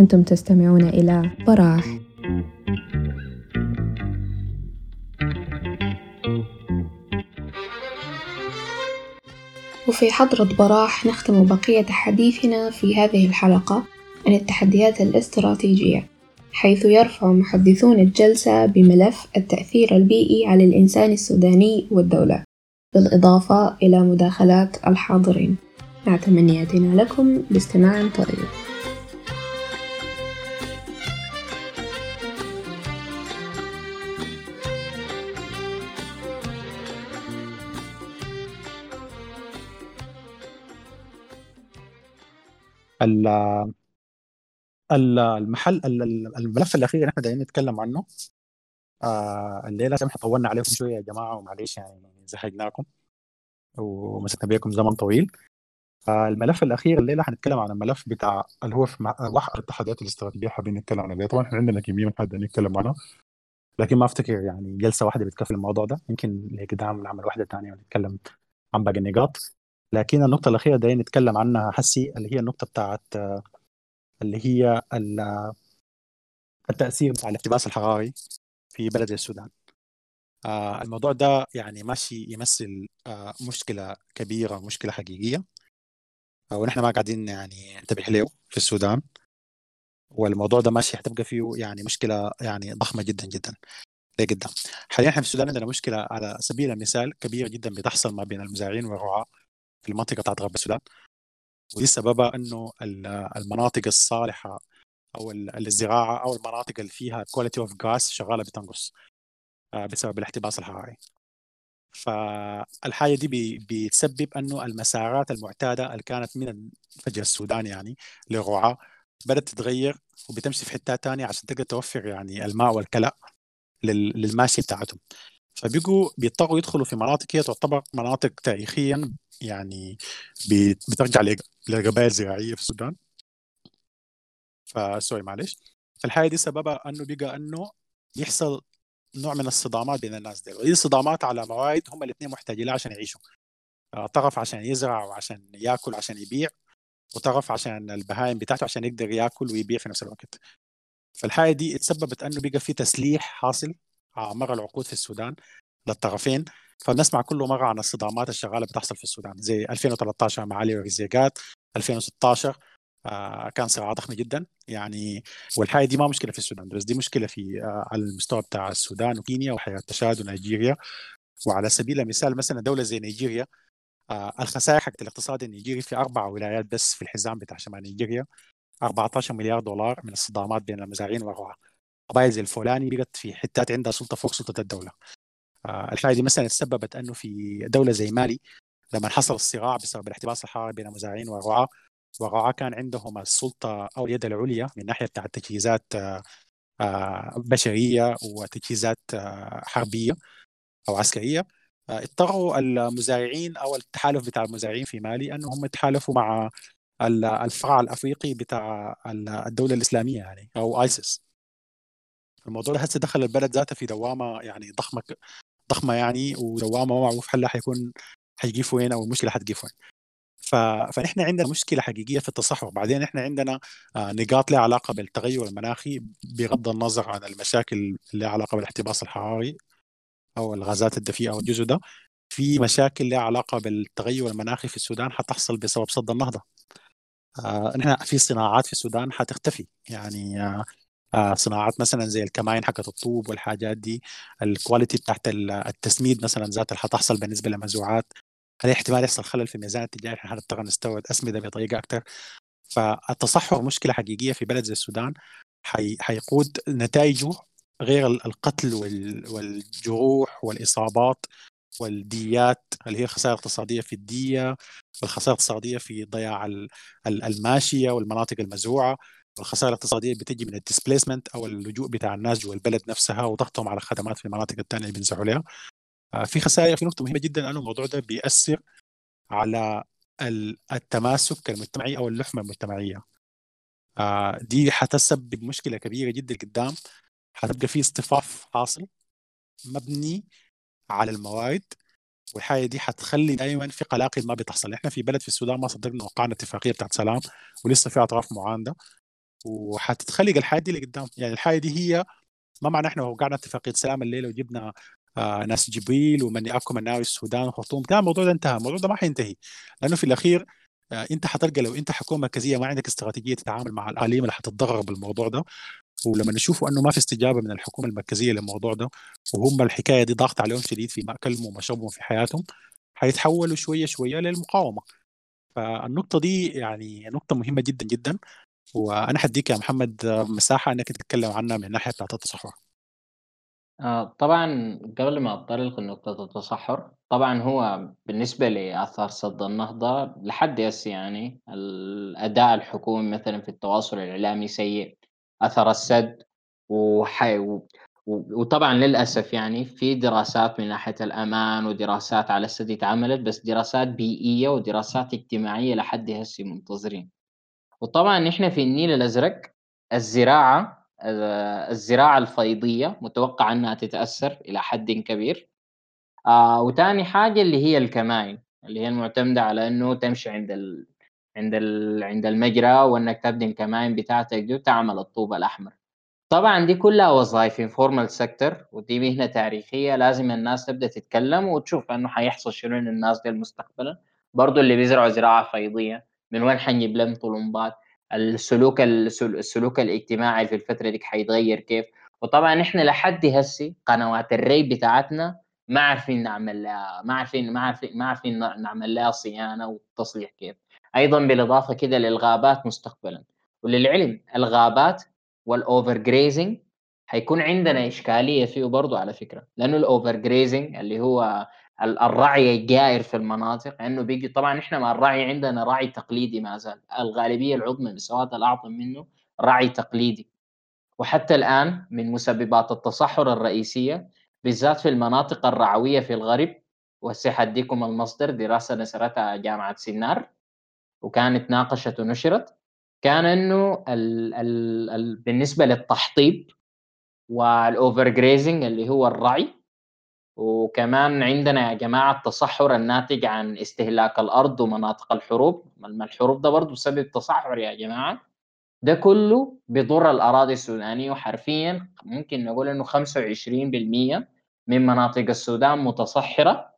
أنتم تستمعون إلى براح وفي حضرة براح نختم بقية حديثنا في هذه الحلقة عن التحديات الاستراتيجية. حيث يرفع محدثون الجلسة بملف التأثير البيئي على الإنسان السوداني والدولة بالإضافة إلى مداخلات الحاضرين. مع تمنياتنا لكم باستماع طيب. المحل الملف الأخير اللي إحنا دايرين نتكلم عنه آه الليلة سامح طولنا عليكم شوية يا جماعة ومعليش يعني زهقناكم ومسكنا بيكم زمن طويل. آه الملف الاخير الليلة حنتكلم عن الملف بتاع اللي هو في بحر التحديات الاستراتيجيه حابين نتكلم عنه طبعا إحنا عندنا كمية من حد نتكلم عنها لكن ما أفتكر يعني جلسة واحدة بتكفي الموضوع ده. يمكن لقدام نعمل واحدة ثانية ونتكلم عن باقي النقاط. لكن النقطة الأخيرة دي نتكلم عنها حسي اللي هي النقطة بتاعت اللي هي التأثير بتاع الاحتباس الحراري في بلد السودان. آه الموضوع ده يعني ماشي يمثل آه مشكلة كبيرة مشكله حقيقية. آه ونحن ما قاعدين يعني ننتبه له في السودان. والموضوع ده ماشي حتبقى فيه يعني مشكلة يعني ضخمة جدا جدا. لقدام حاليا إحنا في السودان عندنا مشكلة على سبيل المثال كبيرة جدا بتحصل ما بين المزارعين والرعاة في المنطقة بتاعت غرب السودان. ودي سببها إنه المناطق الصالحة أو الزراعة أو المناطق اللي فيها quality of gas شغالة بتنقص بسبب الاحتباس الحراري فالحاجة دي بتسبب إنه المسارات المعتادة اللي كانت من فجر السودان يعني للرعاة بدأت تتغير وبتمشي في حتات ثانية عشان تقدر توفر يعني الماء والكلى للماشي بتاعتهم. فبيجوا بيضطروا يدخلوا في مناطق هي تعتبر مناطق تاريخيا يعني بترجع لقبائل زراعية في السودان. فسوري معلش. فالحاجه دي سببها إنه بقى إنه يحصل نوع من الصدامات بين الناس دي ودي الصدامات على موارد هم الاثنين محتاجين لها عشان يعيشوا. طرف عشان يزرع وعشان ياكل عشان يبيع وطرف عشان البهايم بتاعته عشان يقدر ياكل ويبيع في نفس الوقت. فالحاجه دي تسببت إنه بقى في تسليح حاصل مر العقود في السودان للطرفين. فبنسمع كل مرة عن الصدامات الشغالة بتحصل في السودان زي 2013 مع علي ورزيقات 2016 آه كان صراع ضخم جدا. يعني والحاجة دي ما مشكلة في السودان بس دي مشكلة في آه على المستوى بتاع السودان وكينيا وحياة تشاد ونيجيريا. وعلى سبيل المثال مثلا دولة زي نيجيريا آه الخسائر حقت الاقتصاد النيجيري في أربع ولايات بس في الحزام بتاع شمال نيجيريا 14 مليار دولار من الصدامات بين المزارعين والرعاة قبائل زي الفولاني بقت في حتات عندها سلطة فوق سلطة الدولة. آه الحاجة دي مثلا تسببت إنه في دولة زي مالي لما حصل الصراع بسبب الاحتباس الحراري بين المزارعين والرعاة والرعاة كان عندهم السلطة أو اليد العليا من ناحية بتاع تجهيزات آه آه بشرية وتجهيزات حربية أو عسكرية. اضطروا المزارعين أو التحالف بتاع المزارعين في مالي إنهم يتحالفوا مع الفرع الأفريقي بتاع الدولة الإسلامية يعني أو ايسس الموضوع ده هسه دخل البلد ذاتها في دوامة يعني ضخمة ضخمة يعني ودوامة ما معروف حلها حيكون حيجي وين أو المشكلة حتجي وين ف... فنحن عندنا مشكلة حقيقية في التصحر بعدين إحنا عندنا نقاط لها علاقة بالتغير المناخي بغض النظر عن المشاكل اللي علاقة بالاحتباس الحراري أو الغازات الدفيئة أو الجزء ده. في مشاكل لها علاقة بالتغير المناخي في السودان حتحصل بسبب صد النهضة. آه نحن في صناعات في السودان حتختفي. يعني آه صناعات مثلا زي الكماين حقت الطوب والحاجات دي ال quality بتاعت التسميد مثلا ذات اللي حتحصل بالنسبة للمزروعات هل احتمال يحصل خلل في الميزان التجاري إحنا حنضطر نستورد اسمده بطريقه أكثر فالتصحر مشكلة حقيقية في بلد زي السودان حي... حيقود نتائجه غير القتل وال... والجروح والإصابات والديات اللي هي الخسائر الاقتصاديه في الدية والخسائر الاقتصادية في ضياع الماشية والمناطق المزروعة. والخسائر الاقتصادية بتجي من الديسبيسمنت أو اللجوء بتاع الناس جوا البلد نفسها وضغطهم على الخدمات في المناطق الثانية اللي بينزعوا لها. في خسائر في نقطة مهمة جدا انه الموضوع ده بيأثر على التماسك المجتمعي أو اللحمة المجتمعية. دي حتسبب مشكلة كبيرة جدا قدام. حتبقى في اصطفاف حاصل مبني على المواد والحاجة دي حتخلي دائما في قلاقل ما بتحصل. إحنا في بلد في السودان ما صدقنا وقعنا اتفاقية بتاعت سلام ولسه في أطراف معانده وحتتخلق الحاجة دي لقدام. يعني الحاجة دي هي ما معنى إحنا وقعنا اتفاقيه سلام الليلة وجبنا آه ناس جبريل ومن ياكم مناوي السودان وخرطوم. كان الموضوع ده انتهى. الموضوع ده ما حينتهي. لأنه في الأخير آه أنت حتلقى لو أنت حكومة مركزيه ما عندك استراتيجية تتعامل مع الاقاليم اللي حتتضرر بالموضوع ده. ولما نشوفوا أنه ما في استجابة من الحكومة المركزية للموضوع ده وهم الحكاية دي ضغط عليهم شديد في مأكلهم ومشربهم في حياتهم حيتحولوا شوية شوية للمقاومة. فالنقطة دي يعني نقطة مهمة جدا جدا. وأنا حديك يا محمد مساحة إنك تتكلم عنها من الناحيه بتاعت التصحر آه، طبعا قبل ما أتطرق لنقطة التصحر طبعا هو بالنسبة لآثار سد النهضة لحد هسه يعني الأداء الحكومي مثلا في التواصل الإعلامي سيء أثر السد وحي. وطبعا للأسف يعني في دراسات من ناحية الأمان ودراسات على السد اتعملت بس دراسات بيئية ودراسات اجتماعية لحد هسه منتظرين وطبعا نحن في النيل الأزرق الزراعة الزراعة الفيضية متوقع أنها تتأثر إلى حد كبير. آه وتاني حاجة اللي هي الكمائن اللي هي المعتمدة على إنه تمشي عند ال... عند ال... عند المجرى وإنك تبني الكمائن بتاعتك دي وتعمل الطوب الأحمر. طبعا دي كلها وظائف informal sector ودي مهنة تاريخية لازم الناس تبدأ تتكلم وتشوف إنه حيحصل شنو للناس دي مستقبلا برضو اللي بيزرعوا زراعة فيضية. من وين حنجيب لهم طلمبات السلوك السلوك الاجتماعي في الفترة دي حيتغير كيف؟ وطبعا إحنا لحد هسي قنوات الري بتاعتنا ما عارفين نعمل لها ما عارفين ما عارفين ما عارفين نعمل لها صيانة وتصليح كيف. أيضا بالإضافة كده للغابات مستقبلا. وللعلم الغابات وال over grazing حيكون عندنا إشكالية فيه برضه على فكرة. لأنه ال over grazing اللي هو الرعي الجائر في المناطق إنه بيجي طبعا إحنا مع الرعي عندنا رعي تقليدي ما زال. الغالبية العظمى السواد الأعظم منه رعي تقليدي. وحتى الآن من مسببات التصحر الرئيسية بالذات في المناطق الرعوية في الغرب وهسه حديكم المصدر دراسة نشرتها جامعة سنار وكانت ناقشت ونشرت كان إنه ال ال ال بالنسبة للتحطيب وال over grazing اللي هو الرعي وكمان عندنا يا جماعة التصحر الناتج عن استهلاك الأرض ومناطق الحروب. الحروب ده برضه بسبب تصحر يا جماعة. ده كله بيضر الأراضي السودانية وحرفيا ممكن نقول إنه 25% من مناطق السودان متصحرة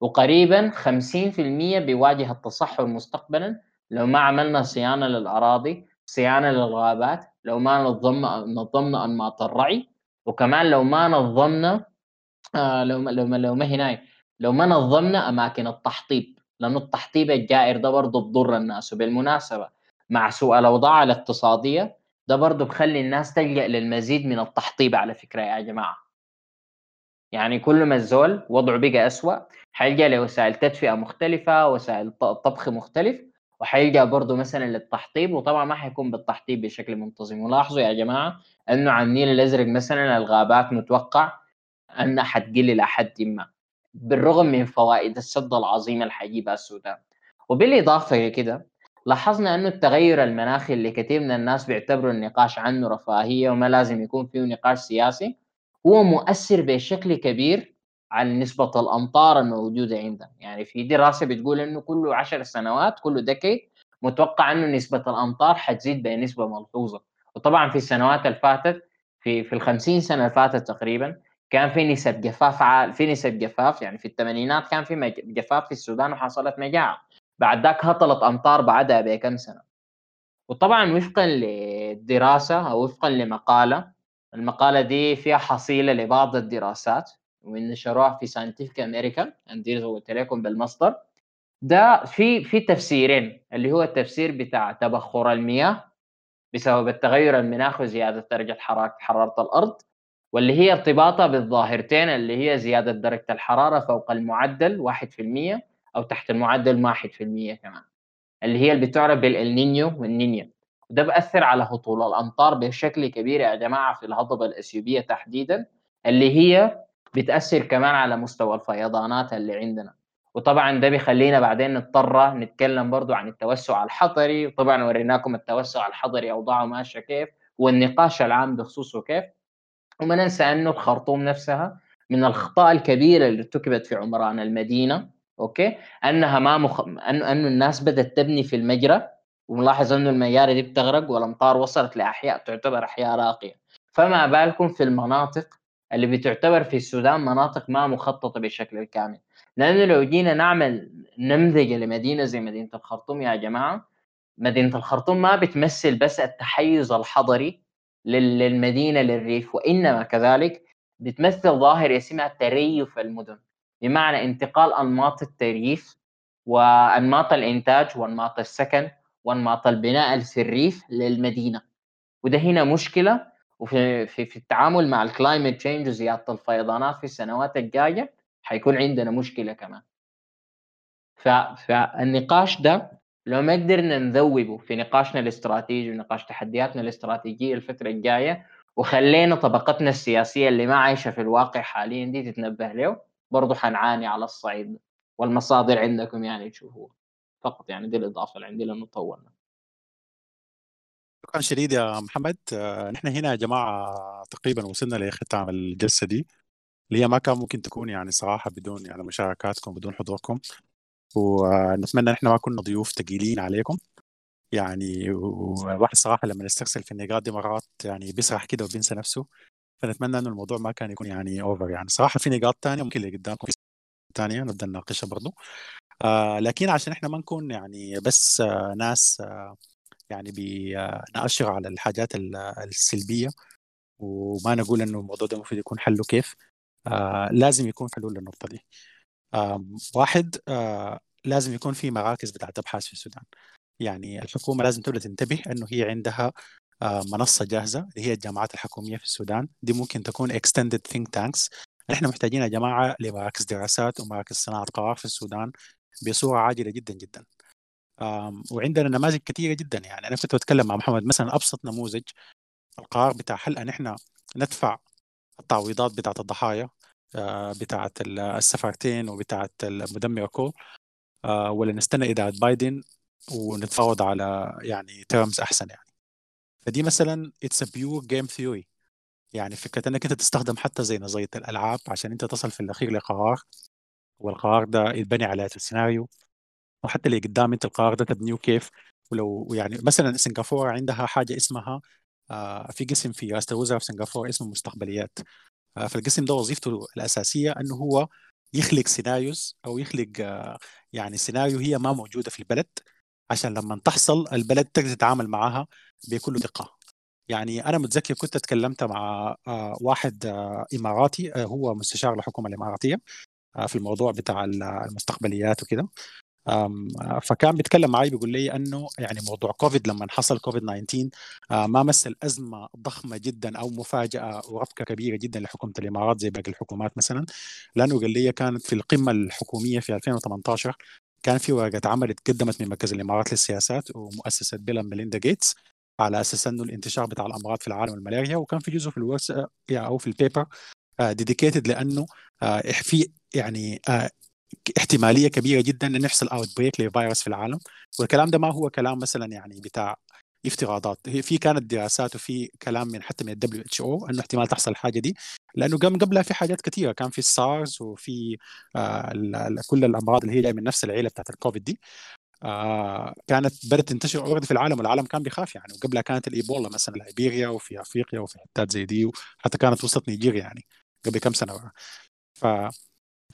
وقريبا 50% بيواجه التصحر مستقبلا. لو ما عملنا صيانة للأراضي صيانة للغابات لو ما نظمنا نظمنا أنماط الرعي وكمان لو ما نظمنا لو ما لو ما لو ما هناي لو ما نظمنا أماكن التحطيب لأنه التحطيب الجائر ده برضه بضر الناس. وبالمناسبة مع سوء الأوضاع الاقتصادية ده برضه بخلي الناس تلجأ للمزيد من التحطيب على فكرة يا جماعة. يعني كل ما الزول وضعه بقى أسوأ حيلجأ لوسائل تدفئة مختلفة وسائل طبخ مختلف وحيلجأ برضه مثلا للتحطيب. وطبعا ما حيكون بالتحطيب بشكل منتظم. ولاحظوا يا جماعة إنه على النيل الأزرق مثلا الغابات متوقع انها حتقل إلى حد ما بالرغم من فوائد السد العظيمه اللي السودان. وبالإضافة كده لاحظنا انه التغير المناخي اللي كثير من الناس بيعتبروا النقاش عنه رفاهية وما لازم يكون فيه نقاش سياسي هو مؤثر بشكل كبير على نسبة الأمطار الموجودة عندنا. يعني في دراسة بتقول إنه كل عشر سنوات كل دكي متوقع إنه نسبة الأمطار حتزيد بنسبة ملحوظة. وطبعا في السنوات اللي فاتت في في ال 50 سنة اللي فاتت تقريبا كان في نسب جفاف عال في نسب جفاف يعني في الثمانينات كان في جفاف في السودان وحصلت مجاعة. بعد ذاك هطلت أمطار بعدها بكم سنة. وطبعا وفقا لدراسه أو وفقا لمقالة المقالة دي فيها حصيلة لبعض الدراسات ونشروها في ساينتفك أمريكا عندي قلت لكم بالمصدر. ده في في تفسيرين اللي هو التفسير بتاع تبخر المياه بسبب التغير المناخي وزيادة درجة حرارة الأرض واللي هي ارتباطها بالظاهرتين اللي هي زيادة درجة الحرارة فوق المعدل 1% أو تحت المعدل 1% كمان. اللي هي اللي بتعرف بالإلنينيو والنينيا وده بأثر على هطول الأمطار بشكل كبير يا جماعة في الهضبة الأثيوبية تحديدا اللي هي بتأثر كمان على مستوى الفيضانات اللي عندنا. وطبعا ده بيخلينا بعدين نضطر نتكلم برضو عن التوسع الحضري وطبعا وريناكم التوسع الحضري أوضاعه ماشية كيف والنقاش العام بخصوصه كيف. وما ننسى أنه الخرطوم نفسها من الأخطاء الكبيرة اللي ارتكبت في عمران المدينة أوكي؟ أنها ما مخ... أنه أنه الناس بدأت تبني في المجرى وملاحظ أنه المياري دي بتغرق والأمطار وصلت لأحياء تعتبر أحياء راقية. فما بالكم في المناطق اللي بتعتبر في السودان مناطق ما مخططة بشكل كامل. لأنه لو جينا نعمل نمذجة لمدينة زي مدينة الخرطوم يا جماعة مدينة الخرطوم ما بتمثل بس التحيز الحضري للمدينة للريف وإنما كذلك بتمثل ظاهرة اسمها تريف المدن بمعنى انتقال أنماط الترييف وأنماط الإنتاج وأنماط السكن وأنماط البناء في الريف للمدينة. وده هنا مشكلة وفي في, في التعامل مع ال climate change وزيادة الفيضانات في السنوات الجاية حيكون عندنا مشكلة كمان. فالنقاش ده لو ما قدرنا نذوبه في نقاشنا الاستراتيجي ونقاش تحدياتنا الاستراتيجية الفترة الجاية وخلينا طبقتنا السياسية اللي ما عايشة في الواقع حاليا دي تتنبه له برضه حنعاني على الصعيد والمصادر عندكم يعني تشوفوها فقط يعني دي الإضافة اللي عندي لأنه طولنا. شكرا شديد يا محمد. آه، نحن هنا يا جماعة تقريبا وصلنا لختام الجلسة دي. اللي هي ما كان ممكن تكون يعني صراحة بدون يعني مشاركاتكم بدون حضوركم. ونتمنى نحن ما كنا ضيوف ثقيلين عليكم. يعني والواحد صراحة لما يسترسل في النقاط دي مرات يعني بيسرح كده وبينسى نفسه. فنتمنى انه الموضوع ما كان يكون يعني اوفر يعني. صراحة في نقاط تانية ممكن اللي قدامكم ثانية نبدأ نناقشها برضو. آه لكن عشان إحنا ما نكون يعني بس آه ناس آه يعني بنأشر على الحاجات السلبية وما نقول إنه الموضوع ده المفروض يكون حله كيف آه لازم يكون حلول للنقطة دي. آه واحد لازم يكون في مراكز بتاعت أبحاث في السودان. يعني الحكومة لازم تبدأ تنتبه إنه هي عندها منصة جاهزة اللي هي الجامعات الحكومية في السودان. دي ممكن تكون extended think tanks. إحنا محتاجين يا جماعة لمراكز دراسات ومراكز صناعة قرار في السودان بصورة عاجلة جدا جدا. وعندنا نماذج كثيرة جدا. يعني أنا كنت بتكلم مع محمد مثلا أبسط نموذج القرار بتاع هل إن إحنا ندفع التعويضات بتاعت الضحايا آه، بتاعت السفارتين وبتاعت المدمره كول آه، ولا نستنى إدارة بايدن ونتفاوض على يعني terms أحسن يعني. فدي مثلا it's pure game theory يعني فكرة إنك أنت تستخدم حتى زي نظرية الألعاب عشان أنت تصل في الأخير لقرار والقرار ده يتبني على السيناريو. وحتى اللي قدام أنت القرار ده تبنيه كيف؟ ولو يعني مثلا سنغافورة عندها حاجة اسمها آه في قسم في رئاسه الوزراء في سنغافورة اسمه مستقبليات. فالقسم ده وظيفته الأساسية انه هو يخلق scenarios أو يخلق آه يعني سيناريو هي ما موجودة في البلد عشان لما تحصل البلد تقدر تتعامل معها بكل دقة. يعني أنا متذكر كنت أتكلمت مع آه، واحد آه، إماراتي هو مستشار الحكومة الإماراتية في الموضوع بتاع المستقبليات وكده. فكان بيتكلم معي بيقول لي إنه يعني موضوع كوفيد لما حصل كوفيد 19 ما مثل ازمه ضخمة جدا أو مفاجأة وربكه كبيرة جدا لحكومة الإمارات زي باقي الحكومات مثلا. لأنه قال لي كانت في القمة الحكومية في 2018 كان في ورقة عمل قدمت من مركز الإمارات للسياسات ومؤسسة بيل ميليندا جيتس على أساس إنه الانتشار بتاع الأمراض في العالم الملاريا وكان في جزء في الورقه أو في ال paper dedicated لأنه آه، في يعني آه، احتمالية كبيرة جدا إن يحصل outbreak لفيروس في العالم. والكلام ده ما هو كلام مثلا يعني بتاع افتراضات. هي في كانت دراسات وفي كلام من حتى من ال WHO إنه احتمال تحصل الحاجة دي. لأنه قبل قبلها في حاجات كثيره كان في السارز وفي آه كل الأمراض اللي هي جاية من نفس العيلة بتاعت الكوفيد دي. آه كانت بدأت تنتشر already في العالم والعالم كان بيخاف يعني. وقبلها كانت الإيبولا مثلا ليبيريا وفي أفريقيا وفي حتات زي دي. وحتى كانت وسط نيجيريا يعني قبل كم سنة. ف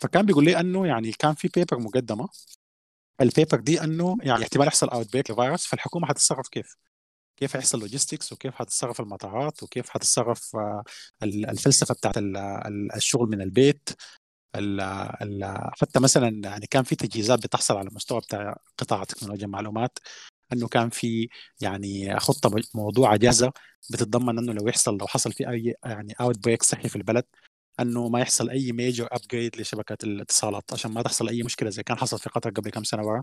فكان بيقول لي إنه يعني كان في paper مقدمة ال paper دي إنه يعني احتمال يحصل outbreak لفيروس فالحكومة حتتصرف كيف؟ كيف حيحصل logistics وكيف حتتصرف المطارات وكيف حتتصرف آه، الفلسفة بتاعت الشغل من البيت ال ال حتى مثلا يعني كان في تجهيزات بتحصل على مستوى بتاع قطاع تكنولوجيا المعلومات إنه كان في يعني خطة موضوع جاهزه بتتضمن إنه لو يحصل لو حصل في أي يعني outbreak صحي في البلد إنه ما يحصل أي major upgrade لشبكة الاتصالات عشان ما تحصل أي مشكلة زي كان حصل في قطر قبل كم سنة ورا.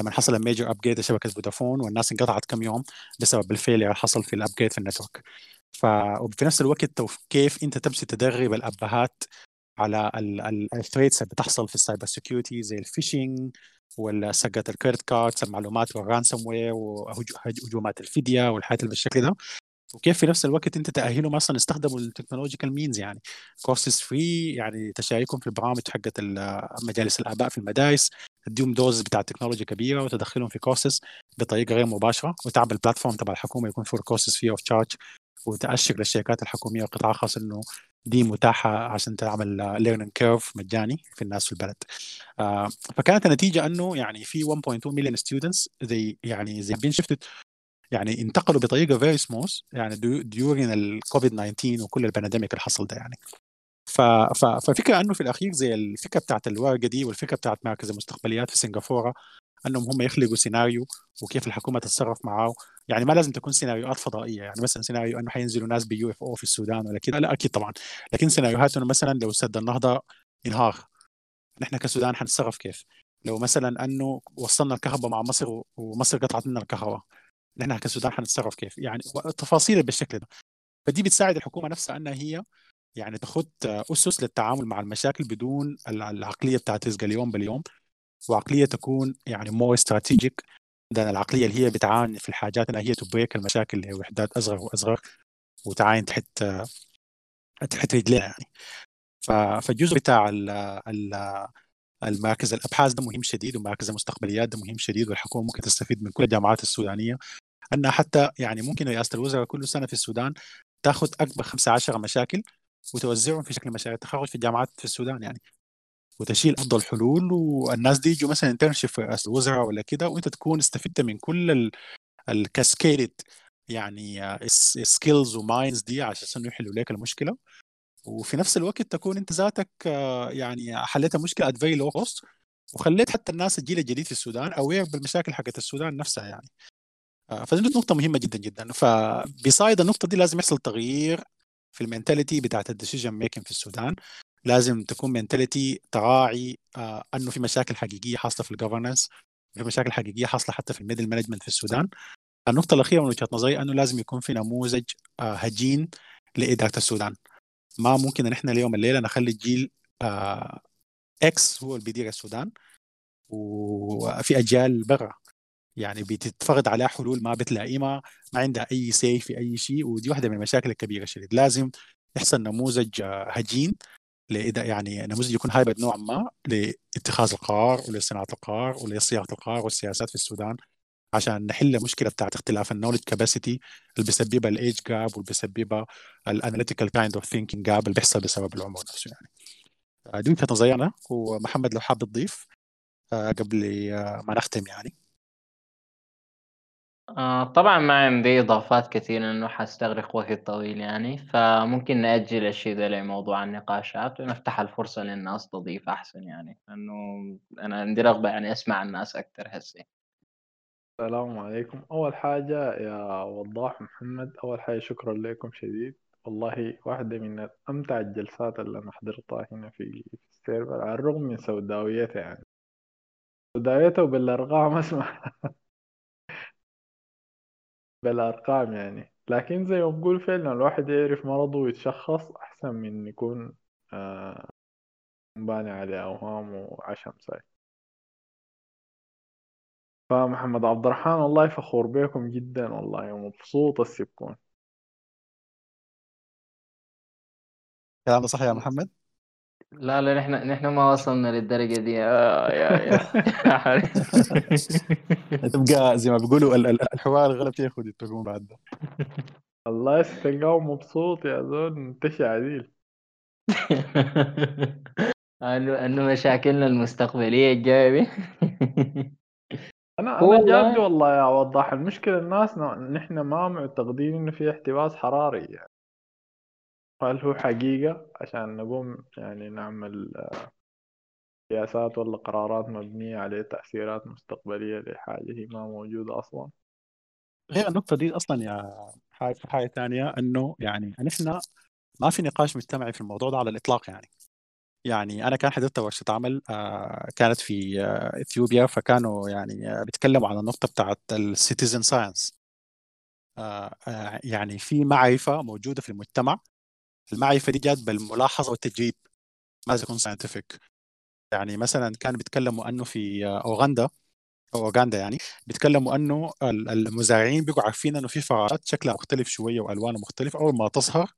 لما حصل ال major upgrade لشبكة فودافون والناس انقطعت كم يوم بسبب ال failure حصل في ال upgrade في ال network. ف وفي نفس الوقت كيف أنت تمشي تدرب الأبهات على ال threats اللي بتحصل في ال cyber security زي ال phishing ولا سرقة ال credit cards المعلومات وال ransomware وهجومات الفديه والحاجات اللي بالشكل ده. وكيف في نفس الوقت انت تأهلهم أصلا يستخدموا ال technological means يعني. courses free يعني تشاركهم في البرامج حقت مجالس الآباء في المدارس. تديهم dose بتاع التكنولوجيا كبيرة وتدخلهم في كورسز بطريقة غير مباشرة. وتعمل ال platform تبع الحكومة يكون فيه courses free of charge وتأشر للشركات الحكومية والقطاع الخاص إنه دي متاحة عشان تعمل learning curve مجاني في الناس في البلد. آه فكانت النتيجة إنه يعني في 1.2 مليون students زي يعني زي بين shifted يعني انتقلوا بطريقة very smooth يعني during ال COVID 19 وكل ال pandemic اللي حصل ده يعني. ف... ف... ففكرة إنه في الأخير زي الفكرة بتاعت الورقه دي والفكرة بتاعت مركز المستقبليات في سنغافورة إنهم هم يخلقوا سيناريو وكيف الحكومة تتصرف معاه يعني ما لازم تكون سيناريوهات فضائية يعني مثلا سيناريو إنه حينزلوا ناس ب UFO في السودان ولا كده. لا أكيد طبعا. لكن سيناريوهات إنه مثلا لو سد النهضة إنهار. نحن كسودان حنتصرف كيف؟ لو مثلا إنه وصلنا الكهرباء مع مصر ومصر قطعت لنا الكهرباء. نحن كسودان حنتصرف كيف؟ يعني تفاصيل بالشكل ده. فدي بتساعد الحكومة نفسها انها هي يعني تخط أسس للتعامل مع المشاكل بدون العقلية بتاعت رزق اليوم باليوم. وعقلية تكون يعني مور استراتيجيك ده العقلية اللي هي بتعاني في الحاجات انها هي تبريك المشاكل لوحدات أصغر وأصغر وتعاين تحت تحت رجليها يعني. فالجزء بتاع المراكز الأبحاث ده مهم شديد ومراكز المستقبليات ده مهم شديد والحكومة ممكن تستفيد من كل الجامعات السودانية. انها حتى يعني ممكن رئاسة الوزراء كل سنة في السودان تاخذ أكبر 15 مشاكل وتوزعهم في شكل مشاريع تخرج في الجامعات في السودان يعني وتشيل أفضل حلول والناس دي يجوا مثلا internship في رئاسة الوزراء ولا كده وأنت تكون استفدت من كل ال cascaded يعني skills و minds دي عشان يحلوا لك المشكلة. وفي نفس الوقت تكون أنت ذاتك يعني حليت المشكلة at very low cost وخليت حتى الناس الجيل الجديد في السودان aware بالمشاكل حقت السودان نفسها يعني. فدي نقطة مهمة جدا جدا. ف beside النقطة دي لازم يحصل تغيير في ال mentality بتاعت ال decision making في السودان. لازم تكون mentality تراعي آه أنه في مشاكل حقيقية حاصلة في ال governance في مشاكل حقيقية حاصلة حتى في ال middle management في السودان. النقطة الأخيرة من وجهة نظري أنه لازم يكون في نموذج آه هجين لإدارة السودان. ما ممكن إن إحنا اليوم الليلة نخلي الجيل آه X هو اللي بيدير السودان وفي أجيال برا. يعني بتتفرض عليها حلول ما بتلائمها ما عندها أي say في أي شيء ودي واحدة من المشاكل الكبيرة شديد. لازم يحصل نموذج هجين لإذا يعني نموذج يكون hybrid نوعا ما لاتخاذ القرار ولصناعة القرار ولصياغة القرار والسياسات في السودان عشان نحل مشكلة بتاعت اختلاف ال knowledge capacity اللي بيسببها ال age gap واللي بيسببها ال analytical kind of thinking gap اللي بيحصل بسبب العمر نفسه يعني. آه، دي وجهة نظري أنا ومحمد لو حاب تضيف آه، قبل آه، ما نختم يعني. آه طبعا ما عندي إضافات كثيرة لأنه حأستغرق وقت طويل يعني فممكن نأجل الشيء ده لموضوع النقاشات ونفتح الفرصة للناس تضيف أحسن يعني لأنه أنا عندي رغبة يعني أسمع الناس أكثر هسه السلام عليكم. أول حاجة يا وضاح محمد أول حاجة شكرا لكم شديد. والله واحدة من أمتع الجلسات اللي أنا حضرتها هنا في في السيرفر على الرغم من سوداويتها يعني. سوداويتها وبالأرقام أسمع. بالأرقام يعني. لكن زي ما بقول فعلا الواحد يعرف مرضه ويتشخص أحسن من يكون آه باني عليه أوهام وعشم ساي. فمحمد عبد الرحمن والله فخور بكم جدا والله ومبسوط السبكون كلام صح يا محمد؟ لا لا نحن نحن ما وصلنا للدرجة دي. يا يا يا. تبقى زي ما بيقولوا الحوار الغلب ياخذ يتفقون بعد ده. الله يستلقاه مبسوط يا زول انتشى عديل. انه إنه مشاكلنا المستقبلية الجاية أنا أنا جادي والله يا وضاح. المشكلة الناس نحن ما معتقدين إنه في احتباس حراري يعني. هل هو حقيقة؟ عشان نقوم يعني نعمل آه، سياسات ولا قرارات مبنية على تأثيرات مستقبلية لحاجة هي ما موجودة أصلا. غير النقطة دي أصلا يا حاجة حاجة ثانية إنه يعني نحن ما في نقاش مجتمعي في الموضوع ده على الإطلاق يعني. يعني أنا كان حضرت ورشة عمل آه، كانت في آه، إثيوبيا فكانوا يعني بيتكلموا عن النقطة بتاعت ال citizen science يعني في معرفة موجودة في المجتمع المعرفه دي جات بالملاحظة والتجريب ما تكون ساينتفك يعني مثلا كانوا بيتكلموا أنه في أوغندا أو أوغندا يعني بيتكلموا أنه المزارعين بيقوا عارفين أنه في فراغات شكلها مختلف شوية والوانها مختلف أول ما تظهر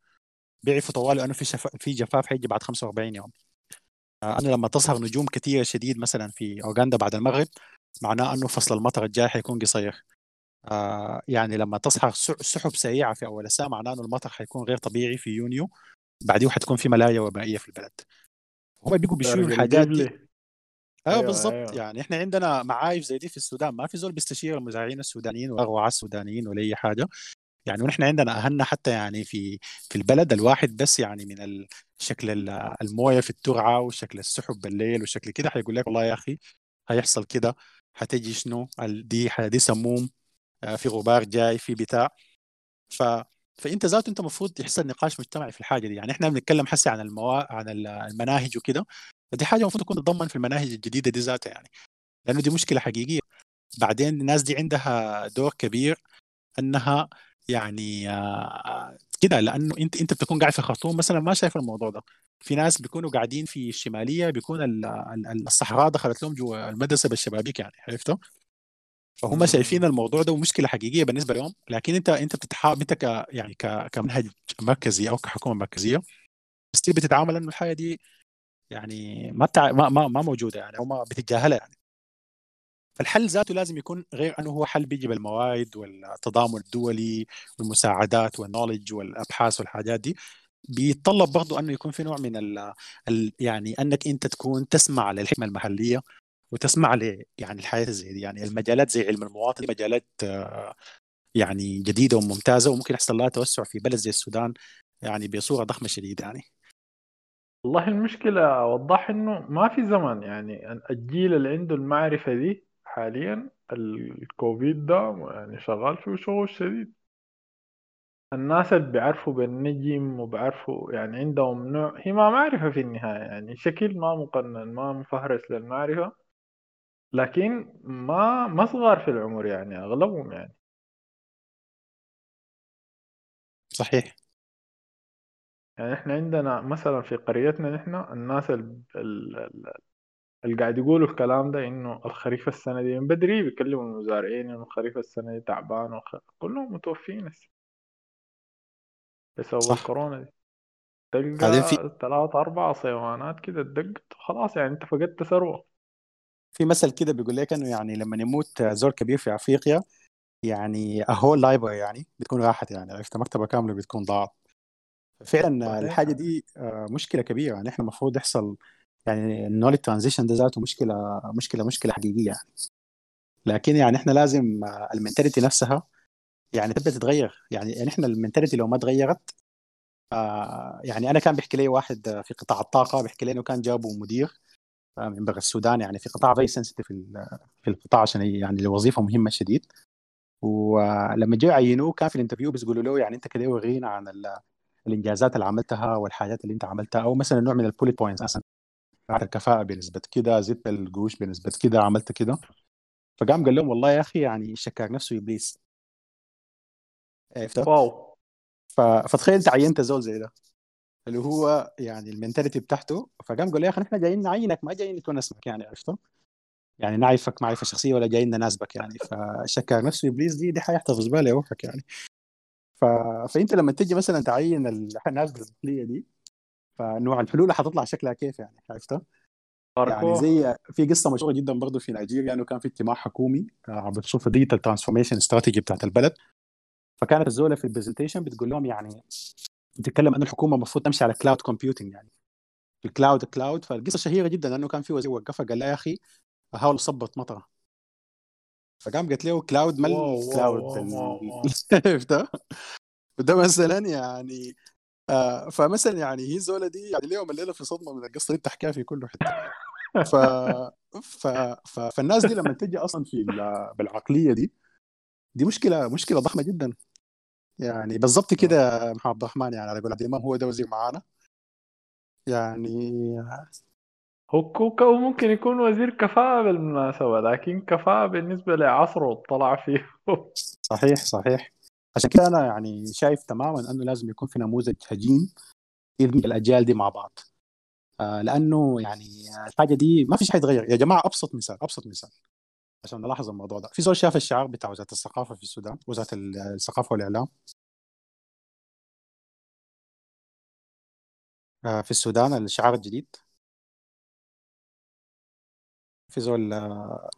بيعرفوا طوال أنه في شف... في جفاف حيجي بعد 45 يوم. آه، أنه لما تظهر نجوم كثيره شديد مثلا في أوغندا بعد المغرب معناه أنه فصل المطر الجاي حيكون قصير. آه يعني لما تظهر سحب سريعة في أول السنة معناه إنه المطر حيكون غير طبيعي في يونيو بعديه حتكون في ملايا وبائية في البلد. هم بيجوا بيشيلوا الحاجات دي. أيوه أيوة بالضبط. أيوة. يعني إحنا عندنا معايف زي دي في السودان ما في زول بيستشير المزارعين السودانيين ولا السودانيين ولا أي حاجة. يعني ونحن عندنا أهلنا حتى يعني في في البلد الواحد بس يعني من شكل الموية في الترعة وشكل السحب بالليل وشكل كده حيقول لك والله يا أخي هيحصل كده حتجي شنو؟ دي دي سموم. آه، في غبار جاي في بتاع. ف فإنت ذاته أنت المفروض يحصل نقاش مجتمعي في الحاجة دي. يعني إحنا بنتكلم حسي عن الموا... عن المناهج وكده. فدي حاجة المفروض تكون تضمن في المناهج الجديدة دي ذاتها يعني. لأنه دي مشكلة حقيقية. بعدين الناس دي عندها دور كبير إنها يعني آه، كده. لأنه أنت أنت بتكون قاعد في خرطوم مثلا ما شايف الموضوع ده. في ناس بيكونوا قاعدين في الشمالية بيكون الصحراء دخلت لهم جوا المدرسة بالشبابيك يعني عرفتوا؟ فهم شايفين الموضوع ده ومشكله حقيقية بالنسبة لهم لكن انت انت بتتحاول انت ك يعني ك كمنهج مركزي أو كحكومة مركزية ستيل بتتعامل إنه الحاجة دي يعني ما بتع... ما ما, ما موجودة يعني أو ما بتتجاهلها يعني. فالحل ذاته لازم يكون غير إنه هو حل بيجي بالموارد والتضامن الدولي والمساعدات والنولج والأبحاث والحاجات دي. بيتطلب برضه إنه يكون في نوع من ال ال يعني إنك أنت تكون تسمع للحكمة المحلية وتسمع ل يعني الحياة زي دي. يعني المجالات زي علم المواطن مجالات يعني جديدة وممتازة وممكن يحصل لها توسع في بلد زي السودان يعني بصورة ضخمة شديدة يعني. والله المشكلة وضح إنه ما في زمن. يعني الجيل اللي عنده المعرفة دي حاليا الكوفيد ده يعني شغال فيه شغل شديد. الناس اللي بيعرفوا بالنجم وبيعرفوا يعني عندهم نوع هي ما معرفة في النهاية يعني شكل ما مقنن ما مفهرس للمعرفة. لكن ما ما صغار في العمر يعني أغلبهم يعني. صحيح. يعني إحنا عندنا مثلا في قريتنا نحن الناس اللي قاعد يقولوا الكلام ده إنه الخريف السنة دي من بدري بيكلموا المزارعين إنه الخريف السنة دي تعبان وخ... كلهم متوفين هسه. بسبب صح. الكورونا دي. تلقى في... ثلاث أربع صيوانات كده اتدقت خلاص يعني أنت فقدت ثروة. في مثل كده بيقول لك إنه يعني لما يموت زول كبير في أفريقيا يعني a whole library يعني بتكون راحت يعني عرفت؟ مكتبة كاملة بتكون ضاعت. فعلا الحاجة دي آه، مشكلة كبيرة يعني. إحنا المفروض يحصل يعني ال knowledge transition ده ذاته مشكلة مشكلة مشكلة حقيقية يعني. لكن يعني إحنا لازم ال mentality نفسها يعني تبدأ تتغير. يعني, يعني إحنا ال mentality لو ما تغيرت آه يعني أنا كان بيحكي لي واحد في قطاع الطاقة بيحكي لي إنه كان جابوا مدير من برا السودان يعني في قطاع very sensitive في القطاع عشان يعني الوظيفه مهمة شديد. ولما جاوا يعينوه كان في ال interview بيقولوا له يعني أنت كده ورينا عن الإنجازات اللي عملتها والحاجات اللي أنت عملتها أو مثلا نوع من ال bullet points مثلا الكفاءة بنسبة كده زدت القوش بنسبة كده عملت كده. فقام قال لهم والله يا أخي يعني شكاك نفسه إبليس. واو. فتخيل انت عينت زول زي ده. اللي هو يعني المنتاليتي بتاعته. فقام قال يا أخي إحنا جايين نعينك ما جايين نكون اسمك يعني عرفته يعني نعرفك معرفة شخصية ولا جايين نناسبك يعني. فشكاك نفسه إبليس دي دي حيحتفظ بالها روحك يعني. ف... فأنت لما تجي مثلا تعين الناس بالعقليه دي فنوع الحلول حتطلع شكلها كيف يعني عرفتها؟ يعني زي في قصة مشهورة جدا برضه في نيجيريا إنه كان في اجتماع حكومي بخصوص ال digital transformation strategy بتاعت البلد. فكانت الزولة في ال presentation بتقول لهم يعني بتتكلم ان الحكومة المفروض تمشي على cloud computing يعني. ال cloud cloud فالقصة شهيرة جدا انه كان في وزير وقفها قال يا أخي أها لو صبت مطرة. فقام قالت له cloud ما ال cloud عرفتها وده مثلا يعني آه فمثلا يعني هي الزولة دي يعني اليوم الليلة في صدمة من القصة اللي بتحكيها في كل حتة. ف... ف... ف... فالناس دي لما تجي أصلا في بالعقلية دي دي مشكلة مشكلة ضخمة جدا. يعني بالضبط كده محمد عبد الرحمن يعني على قول عبد الإمام هو ده وزير معانا. يعني هو ممكن يكون وزير كفاءة بالمناسبة لكن كفاءة بالنسبة لعصره طلع فيه. صحيح صحيح. عشان كده أنا يعني شايف تماما إنه لازم يكون في نموذج هجين يدمج الأجيال دي مع بعض. آه لأنه يعني الحاجة دي ما في شيء حيتغير يا جماعة أبسط مثال أبسط مثال. عشان نلاحظ الموضوع ده. في زول شاف الشعار بتاع وزارة الثقافة في السودان وزارة الثقافة والإعلام. آه، في السودان الشعار الجديد. في زول آه،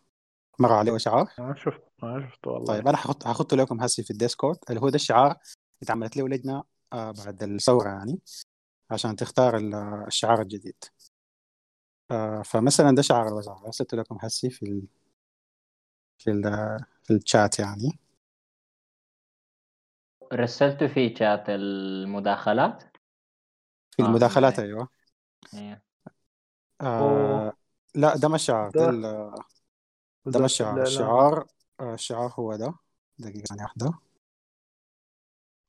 مر عليه شعار. ما شفت ما شفت والله. طيب أنا هحط هحطه لكم هسي في الديسكورد. اللي هو ده الشعار اتعملت له لجنه آه، بعد الثورة يعني عشان تختار ال- الشعار الجديد. فمثلا ده شعار الوزارة. أرسلته لكم هسي في في ال في الشات يعني رسلته في شات المداخلات في آه، المداخلات معي. أيوه إيه. آه أوه. لا ده ما الشعار ده ده ال- ده ما الشعار. الشعار آه، الشعار هو ده دقيقة ثانية واحدة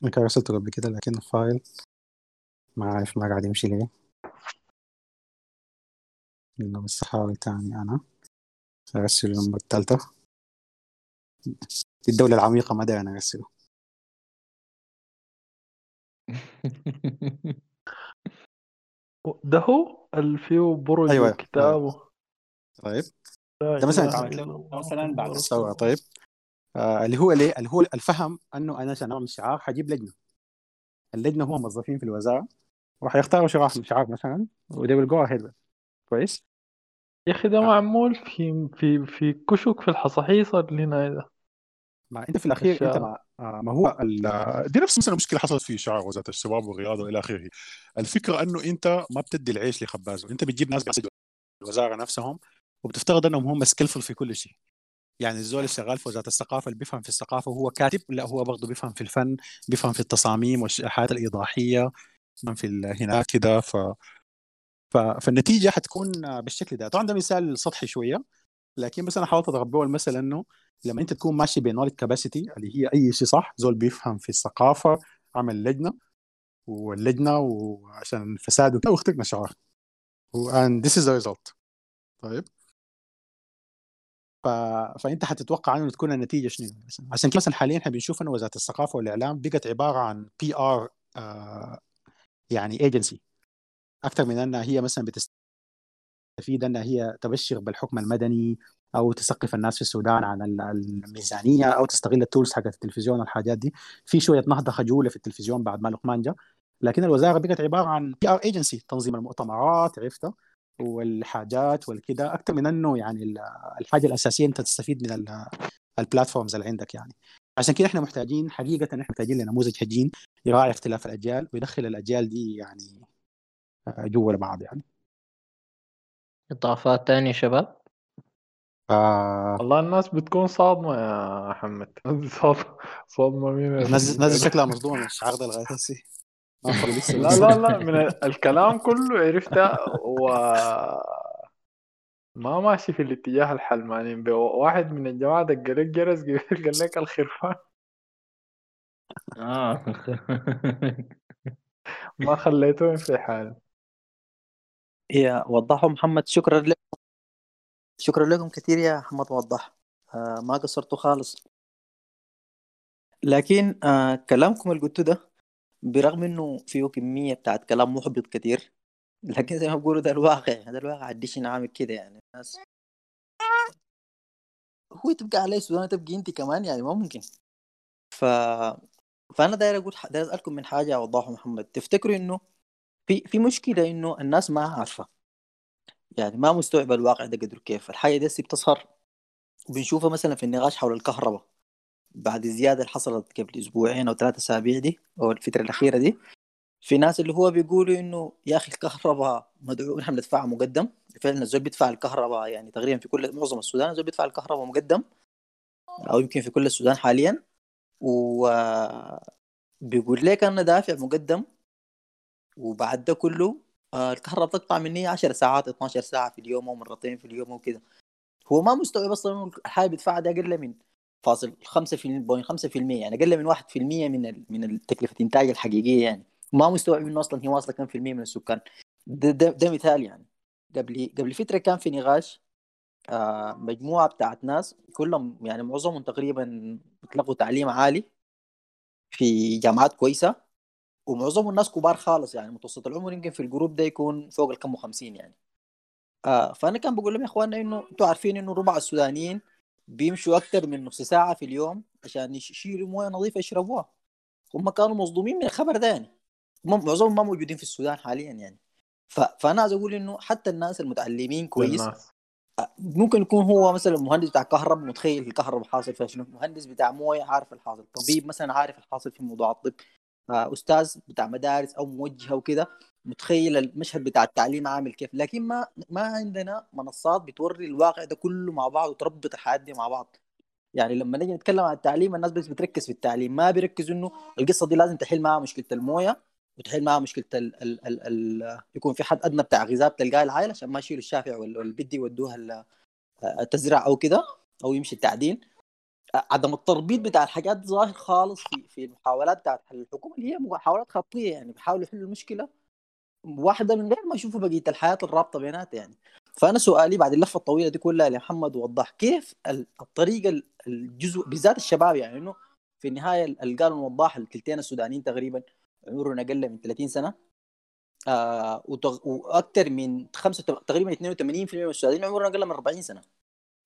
يمكن رسلته قبل كده لكن الفايل ما عارف ما قاعد يمشي ليه بس أحاول تاني أنا أرسل المرة الثالثة الدولة العميقة ما داير أنا أرسله ده هو اللي فيه برج أيوة، وكتاب و- طيب ده مثلا له الله مثلا بعد الثورة. طيب. آه اللي هو ليه اللي هو الفهم أنه أنا عشان أعمل شعار حجيب لجنة. اللجنة هم موظفين في الوزارة. وحيختاروا شعار شعار مثلا وده will go ahead with. كويس. يا أخي ده معمول في في في كشك في الحصاحيص اللي هنا ده ما إنت في الأخير إنت الشعار. ما, آه ما هو ال- دي نفس مثلا مشكله حصلت في شعار وزاره الشباب والرياضة وإلى آخره. الفكرة إنه إنت ما بتدي العيش لخبازة إنت بتجيب ناس بس الوزاره نفسهم وبتفترض إنهم هم سكيلفul في كل شيء. يعني الزول اللي شغال في وزارة الثقافة اللي بيفهم في الثقافة وهو كاتب لا هو برضه بيفهم في الفن بيفهم في التصاميم والحياة الايضاحيه بيفهم في هناك كده. ف... ف... فالنتيجة حتكون بالشكل ده. طبعا ده مثال سطحي شوية. لكن بس أنا حاولت به المثل إنه لما أنت تكون ماشي بنولج كاباسيتي اللي هي أي شيء صح زول بيفهم في الثقافة عمل لجنة واللجنة وعشان الفساد وكده واخترنا شعار and this is the result. طيب؟ ف... فأنت حتتوقع إنه تكون النتيجة شنو؟ عشان كده مثلا حاليا إحنا بنشوف إنه وزارة الثقافة والإعلام بقت عبارة عن PR يعني ايجنسي أكثر من إنها هي مثلا بتستفيد أنها هي تبشر بالحكم المدني أو تثقف الناس في السودان عن ال- الميزانية أو تستغل ال tools حقت التلفزيون والحاجات دي. في شوية نهضة خجولة في التلفزيون بعد ما لقمان جاء. لكن الوزارة بقت عبارة عن PR agency تنظيم المؤتمرات عرفتها والحاجات والكده. أكثر من إنه يعني ال- الحاجة الأساسية أنت تستفيد من ال- ال platforms اللي عندك يعني. عشان كده إحنا محتاجين حقيقة إحنا محتاجين لنموذج هجين يراعي اختلاف الأجيال ويدخل الأجيال دي يعني آه، جوا بعض يعني. إضافات تانية شباب؟ ف... والله الناس بتكون صادمة يا محمد. صاد- صادمة من ال- نزل نزل شكلها هسه ما أخذ لسه لا لا لا من ال- الكلام كله عرفتها و ما ماشي في الاتجاه الحلماني. واحد من الجماعة دق لك جرس قال لك الخرفان. آه. ما خليتهم في حال يا وضحوا محمد شكرا لكم شكرا لكم كثير يا محمد وضح. آه ما قصرتوا خالص. لكن آه كلامكم اللي قلتوه ده برغم إنه فيه كمية بتاعت كلام محبط كتير لكن زي ما بقولوا ده الواقع ده الواقع الديشن عامل كده يعني. الناس هو تبقى عليه السودان تبقى أنت كمان يعني ما ممكن. ف فأنا داير أقول داير أسألكم من حاجة اوضحوا محمد. تفتكروا إنه في في مشكلة إنه الناس ما عارفة. يعني ما مستوعبة الواقع ده قدر كيف. الحاجة دي بتظهر وبنشوفها مثلا في النقاش حول الكهرباء. بعد الزياده اللي حصلت قبل أسبوعين أو ثلاثة أسابيع دي أو الفترة الأخيرة دي في ناس اللي هو بيقولوا إنه يا أخي الكهرباء مدعو نحن ندفعها مقدم. فعلا الزول بيدفع الكهرباء يعني تقريبا في كل معظم السودان الزول بيدفع الكهرباء مقدم. أو يمكن في كل السودان حاليا. و بيقول لك أنا دافع مقدم وبعد ده كله آه، الكهرباء تقطع مني 10 ساعات 12 ساعة في اليوم أو مرتين في اليوم وكده هو ما مستوعب أصلا إنه الحاجة بيدفعها ده أقل من فاصل 5% يعني أقل من 1% من من تكلفه الإنتاج الحقيقية يعني. ما مستوعب إنه أصلا هي واصلة كم في المية من السكان. ده, ده, ده مثال يعني. قبل قبل فترة كان في نقاش آه مجموعة بتاعت ناس كلهم يعني معظمهم تقريبا بيطلقوا تعليم عالي في جامعات كويسة. ومعظم الناس كبار خالص يعني متوسط العمر يمكن في الجروب ده يكون فوق الكم وخمسين يعني. آه فأنا كان بقول لهم يا إخواننا إنه أنتوا عارفين إنه ربع السودانيين بيمشوا أكثر من نص ساعة في اليوم عشان يشيلوا موية نظيفة يشربوها. هم كانوا مصدومين من الخبر ده يعني. معظمهم ما موجودين في السودان حاليا يعني. ف... فأنا عايز أقول إنه حتى الناس المتعلمين كويس الناس. ممكن يكون هو مثلا مهندس بتاع كهرباء متخيل الكهرباء حاصل فيها شنو؟ مهندس بتاع موية عارف الحاصل طبيب مثلا عارف الحاصل في موضوع الطب. أستاذ بتاع مدارس أو موجه وكده متخيل المشهد بتاع التعليم عامل كيف؟ لكن ما ما عندنا منصات بتوري الواقع ده كله مع بعض وتربط الحياة دي مع بعض. يعني لما نجي نتكلم عن التعليم الناس بس بتركز في التعليم ما بيركزوا إنه القصة دي لازم تحل معها مشكلة الموية وتحل معها مشكلة ال ال ال ال يكون في حد أدنى بتاع غذاء بتلقاه العائلة عشان ما يشيلوا الشافع والبدي يودوها التزرع أو كده أو يمشي التعدين. عدم التربيط بتاع الحاجات ظاهر خالص في في المحاولات بتاعت الحكومة اللي هي محاولات خطية يعني بيحاولوا يحلوا المشكلة واحدة من غير ما يشوفوا بقية الحياة الرابطة بيناتها يعني. فأنا سؤالي بعد اللفة الطويلة دي كلها لمحمد وضح كيف الطريقة الجزء بالذات الشباب يعني إنه في النهاية قال وضاح الكلتين السودانيين تقريبا عمرهم أقل من 30 سنة. آه وأكثر من خمسة تقريبا 82% من السودانيين عمرهم أقل من 40 سنة.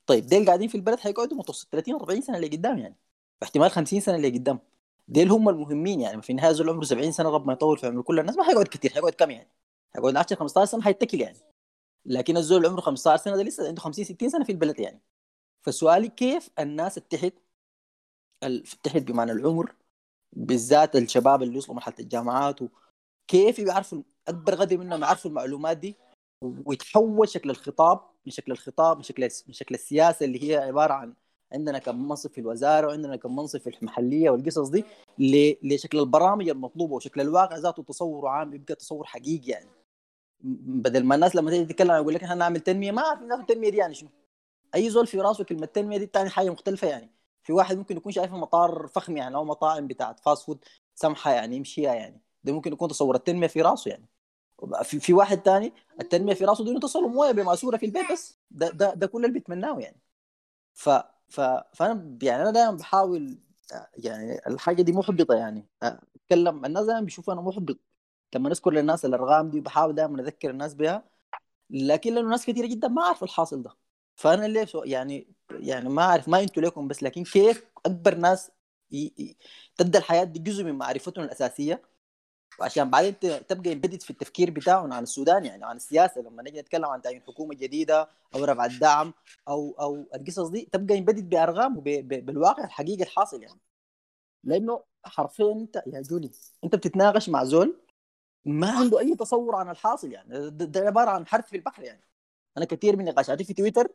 طيب ديل قاعدين في البلد حيقعدوا متوسط 30 40 سنة اللي قدام يعني. احتمال 50 سنة اللي قدام. ديل هم المهمين يعني في النهايه زول عمره 70 سنة رب ما يطول في عمر كل الناس. ما حيقعد كثير حيقعد كم يعني؟ حيقعد 10 15 سنة حيتكل يعني. لكن الزول عمره 15 سنة ده لسه عنده 50 60 سنة في البلد يعني. فسؤالي كيف الناس تتحد تتحد بمعنى العمر بالذات الشباب اللي وصلوا مرحلة الجامعات وكيف يعرفوا أكبر قدر منهم يعرفوا المعلومات دي؟ ويتحول شكل الخطاب من شكل الخطاب من شكل من شكل السياسة اللي هي عبارة عن عندنا كم منصب في الوزارة وعندنا كم منصب في المحلية والقصص دي لشكل البرامج المطلوبة وشكل الواقع ذاته تصور عام يبقى تصور حقيقي يعني. بدل ما الناس لما تيجي تتكلم يقول لك إحنا نعمل تنمية ما اعرف الناس التنمية دي يعني شنو؟ أي زول في راسه كلمة تنمية دي بتعني حاجة مختلفة يعني. في واحد ممكن يكون شايفها مطار فخم يعني أو مطاعم بتاعت fast food سمحة يعني يمشيها يعني. ده ممكن يكون تصور التنميه في راسه يعني. في, في واحد تاني التنمية في رأسه دي تصل مويه بمأسورة في البيت بس. ده ده, ده كل اللي بيتمناه يعني. ف ف فأنا يعني أنا دائما بحاول يعني الحاجة دي محبطة يعني. أتكلم الناس دائما بيشوفوا أنا محبط. لما نذكر للناس الأرقام دي بحاول دائما أذكر الناس بها. لكن لأنه ناس كثيره جدا ما عارف الحاصل ده. فأنا ليه يعني يعني ما أعرف ما أنتوا لكم بس. لكن كيف أكبر ناس تبدأ الحياة دي جزء من معرفتهم الأساسية؟ وعشان بعدين تبقى يمبدد في التفكير بتاعهم عن السودان يعني عن السياسة. لما نجي نتكلم عن تعيين حكومة جديدة أو رفع الدعم أو أو القصص دي تبقى يمبدد بأرقام بالواقع الحقيقي الحاصل يعني. لأنه حرفيا أنت يا جولي أنت بتتناقش مع زول ما عنده أي تصور عن الحاصل يعني. ده عبارة عن حرف في البحر يعني. أنا كثير من نقاشاتي في تويتر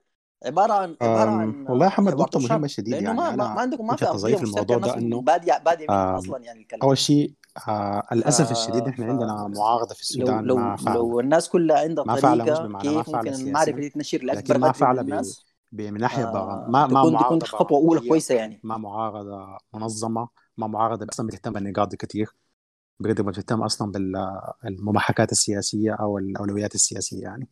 عبارة عن عبارة عن والله يا محمد نقطة مهمة شديد يعني. ما, ما, عندكم ما في الموضوع ده إنه بادي بادي أصلا يعني الكلام أول شيء آه للأسف الشديد إحنا عندنا معارضه في السودان لو ما فعلا لو الناس كلها عندها ما طريقة مش كيف ممكن المعرفه دي تنشر لأكبر ما من الناس؟ من ناحية آه ما ما تكون معارضه تكون خطوة أولى كويسة يعني. ما معارضه منظمة. ما معارضه أصلا بتهتم بالنقاط دي كثير بقدر ما بتهتم أصلا بالممحكات السياسية أو الأولويات السياسية يعني.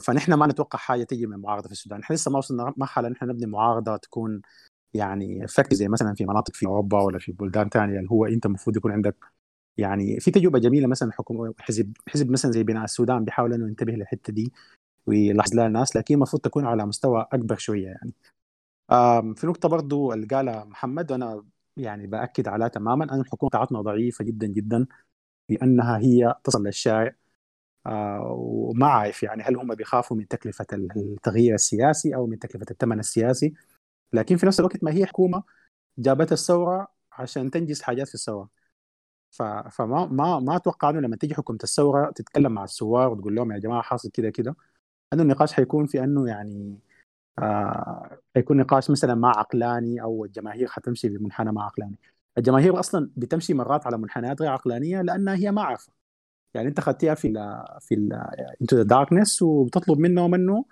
فنحن ما نتوقع حاجة تيجي من معارضه في السودان، نحن لسه ما وصلنا مرحلة نحن نبني معارضه تكون يعني فك زي مثلا في مناطق في أوروبا ولا في بلدان ثانية اللي هو أنت المفروض يكون عندك يعني في تجربة جميلة مثلا حكومه حزب حزب مثلا زي بناء السودان بيحاول إنه ينتبه للحتة دي ويلاحظ لها الناس لكن المفروض تكون على مستوى أكبر شوية يعني. في نقطة برضو اللي قالها محمد وأنا يعني بأكد عليها تماما أن الحكومة بتاعتنا ضعيفة جدا جدا بانها هي تصل للشارع آه وما عارف يعني هل هم بيخافوا من تكلفة التغيير السياسي أو من تكلفة الثمن السياسي لكن في نفس الوقت ما هي حكومة جابت الثورة عشان تنجز حاجات في الثورة. فما ما ما أتوقع إنه لما تيجي حكومة الثورة تتكلم مع الثوار وتقول لهم يا جماعة حاصل كده كده إنه النقاش حيكون في إنه يعني آه حيكون نقاش مثلا ما عقلاني أو الجماهير حتمشي بمنحنى ما عقلاني. الجماهير أصلا بتمشي مرات على منحنيات غير عقلانية لأنها هي ما عارفة. يعني أنت خدتيها في ال في انتو ذا داركنس وبتطلب منهم إنه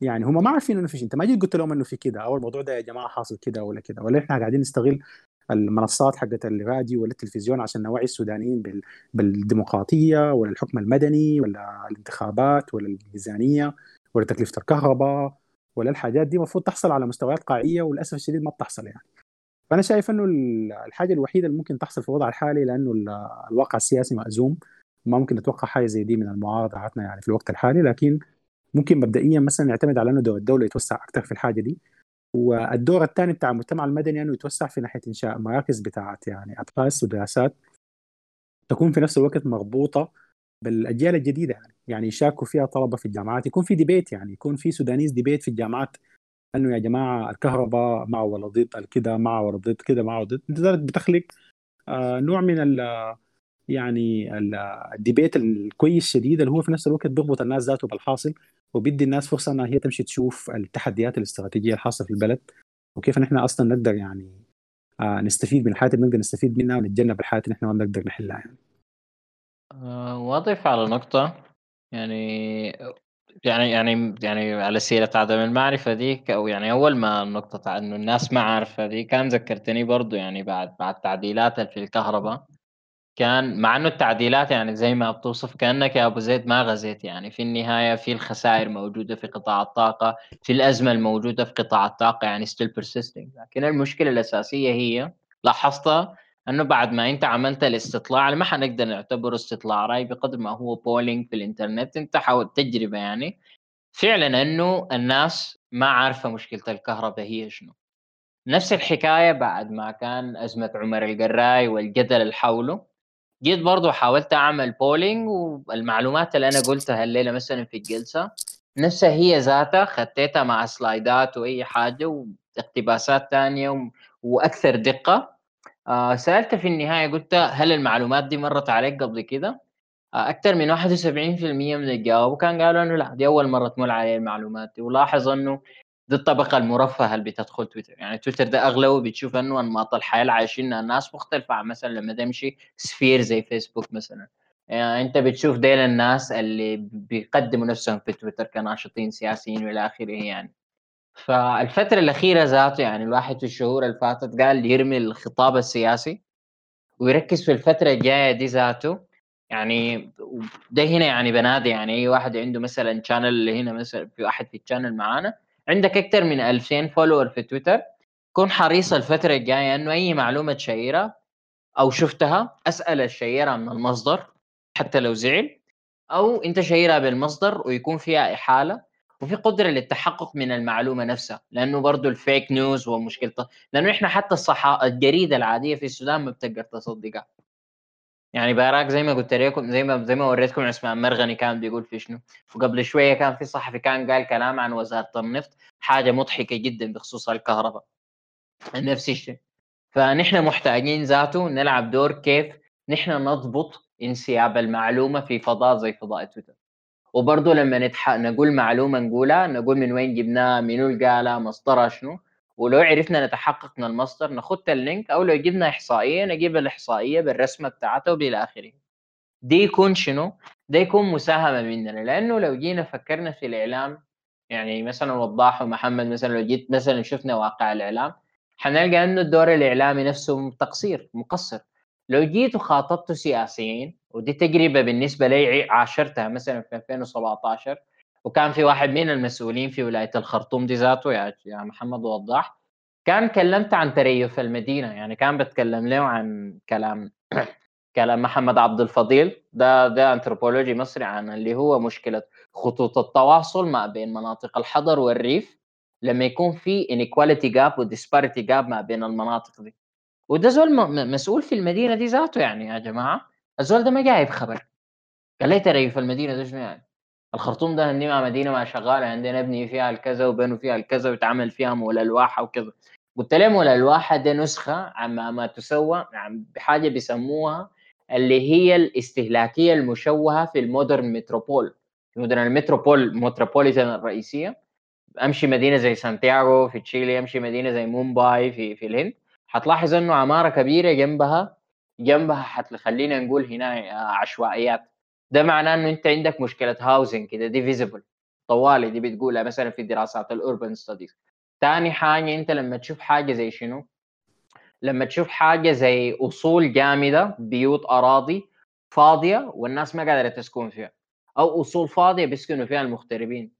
يعني هم ما عارفين إنه في شيء. أنت ما جيت قلت لهم إنه في كده أو الموضوع ده يا جماعة حاصل كده ولا كده. ولا إحنا قاعدين نستغل المنصات حقت الراديو ولا التلفزيون عشان نوعي السودانيين بالديمقراطية ولا الحكم المدني ولا الانتخابات ولا الميزانية ولا تكلفة الكهرباء ولا الحاجات دي المفروض تحصل على مستويات قاعية وللأسف الشديد ما بتحصل يعني. فأنا شايف إنه الحاجة الوحيدة اللي ممكن تحصل في الوضع الحالي لأنه الواقع السياسي مأزوم ما ممكن نتوقع حاجة زي دي من المعارضة عادنا يعني في الوقت الحالي لكن ممكن مبدئيا مثلا نعتمد على أنه دور الدولة يتوسع أكثر في الحاجة دي والدور الثاني بتاع المجتمع المدني انه يتوسع في ناحية إنشاء مراكز بتاعت يعني ابحاث ودراسات تكون في نفس الوقت مربوطة بالأجيال الجديدة يعني. يعني يشاركوا فيها طلبة في الجامعات يكون في debate يعني يكون في Sudanese debate في الجامعات أنه يا جماعة الكهرباء مع ولا ضد الكده مع ولا ضد كده مع ولا ضد. بتخلق آه نوع من يعني الديبيت الكويس شديد اللي هو في نفس الوقت بيربط الناس ذاته بالحاصل وبيدي الناس فرصة إنها هي تمشي تشوف التحديات الاستراتيجية الحاصله في البلد وكيف نحن أصلا نقدر يعني آه نستفيد من الحياة اللي نقدر نستفيد منها ونتجنب الحياة اللي نحن ما بنقدر نحلها يعني. أه واضيف على نقطة يعني يعني يعني يعني على سيرة عدم المعرفة ديك أو يعني أول ما النقطة إنه الناس ما عارفة دي كان ذكرتني برضو يعني بعد بعد تعديلات في الكهرباء كان مع إنه التعديلات يعني زي ما بتوصف كأنك يا أبو زيد ما غزيت يعني. في النهاية في الخسائر موجودة في قطاع الطاقة في الأزمة الموجودة في قطاع الطاقة يعني still persisting. لكن المشكلة الأساسية هي لاحظتها إنه بعد ما أنت عملت الاستطلاع ما حنقدر نعتبره استطلاع رأي بقدر ما هو polling في الإنترنت. أنت حاول تجربة يعني. فعلا إنه الناس ما عارفة مشكلة الكهرباء هي شنو. نفس الحكاية بعد ما كان أزمة عمر القراي والجدل حوله. جيت برضو حاولت أعمل polling والمعلومات اللي أنا قلتها الليلة مثلا في الجلسة نفسها هي ذاتها خطيتها مع slide ات وأي حاجة واقتباسات ثانية وأكثر دقة آه سألت في النهاية قلت هل المعلومات دي مرت عليك قبل كده؟ آه أكثر من 71% من الجواب كان قالوا إنه لا دي أول مرة تمر علي المعلومات دي ولاحظ إنه دي الطبقة المرفهة اللي بتدخل تويتر. يعني تويتر ده أغلبه بتشوف إنه أنماط الحياة اللي عايشينها الناس مختلفة. عن مثلا لما تمشي sphere زي فيسبوك مثلا. يعني أنت بتشوف ديل الناس اللي بيقدموا نفسهم في تويتر كناشطين سياسيين وإلى آخره يعني. فالفترة الأخيرة ذاته يعني الواحد في الشهور اللي فاتت قال يرمي الخطاب السياسي ويركز في الفترة الجاية دي ذاته. يعني ده هنا يعني بنادي يعني أي واحد عنده مثلا channel هنا مثلا في واحد في ال channel معانا عندك أكثر من 2000 follower في تويتر. كن حريص الفترة الجاية إنه أي معلومة شيرتها أو شفتها أسأل الشيرها من المصدر حتى لو زعل أو أنت شيرها بالمصدر ويكون فيها إحالة وفي قدرة للتحقق من المعلومة نفسها. لأنه برضه ال fake news ومشكلته لأنه إحنا حتى الصحافه الجريدة العادية في السودان ما بتقدر تصدقها. يعني براك زي ما قلت لكم زي ما زي ما وريتكم عثمان مرغني كان بيقول في شنو؟ وقبل شوية كان في صحفي كان قال كلام عن وزارة النفط حاجة مضحكة جدا بخصوص الكهرباء. نفس الشيء. فنحن محتاجين ذاته نلعب دور كيف نحن نضبط انسياب المعلومة في فضاء زي فضاء تويتر. وبرضه لما نتح... نقول معلومة نقولها نقول من وين جبناها منو اللي قالها مصدرها شنو؟ ولو عرفنا نتحقق من المصدر نخط اللينك أو لو جبنا إحصائية نجيب الإحصائية بالرسمة بتاعتها وبإلى آخره دي يكون شنو؟ ده يكون مساهمة مننا لأنه لو جينا فكرنا في الإعلام يعني مثلا وضاح ومحمد مثلا لو جيت مثلا شفنا واقع الإعلام حنلقى إنه الدور الإعلامي نفسه تقصير مقصر لو جيت وخاطبت سياسيين ودي تجربة بالنسبة لي عاشرتها مثلا في 2017 وكان في واحد من المسؤولين في ولاية الخرطوم دي ذاته يا محمد وضاح كان كلمت عن تريف المدينة يعني كان بتكلم له عن كلام كلام محمد عبد الفضيل ده ده انثروبولوجي مصري عن اللي هو مشكلة خطوط التواصل ما بين مناطق الحضر والريف لما يكون في inequality gap و disparity gap ما بين المناطق دي. وده زول مسؤول في المدينة دي ذاته يعني يا جماعة الزول ده ما جايب خبر. قال لي ترييف المدينة ده شنو يعني؟ الخرطوم ده عندنا مدينة ما شغالة عندنا نبني فيها الكذا وبنوا فيها الكذا ويتعمل فيها مول الواحه وكذا قلت لهم الواحه ده نسخة عما ما تسوى بحاجة بيسموها اللي هي الاستهلاكية المشوهة في ال modern metropole. مدن ال metropole metropolitan الرئيسية. أمشي مدينة زي سانتياغو في تشيلي أمشي مدينة زي مومباي في في الهند. حتلاحظ إنه عمارة كبيرة جنبها جنبها حتخلينا نقول هنا عشوائيات. ده معناه إنه أنت عندك مشكلة housing كده دي visible طوالي دي بتقولها مثلا في دراسات ال urban studies ثاني حاجة أنت لما تشوف حاجة زي شنو؟ لما تشوف حاجة زي أصول جامدة بيوت أراضي فاضية والناس ما قادرة تسكن فيها أو أصول فاضية بيسكنوا فيها المغتربين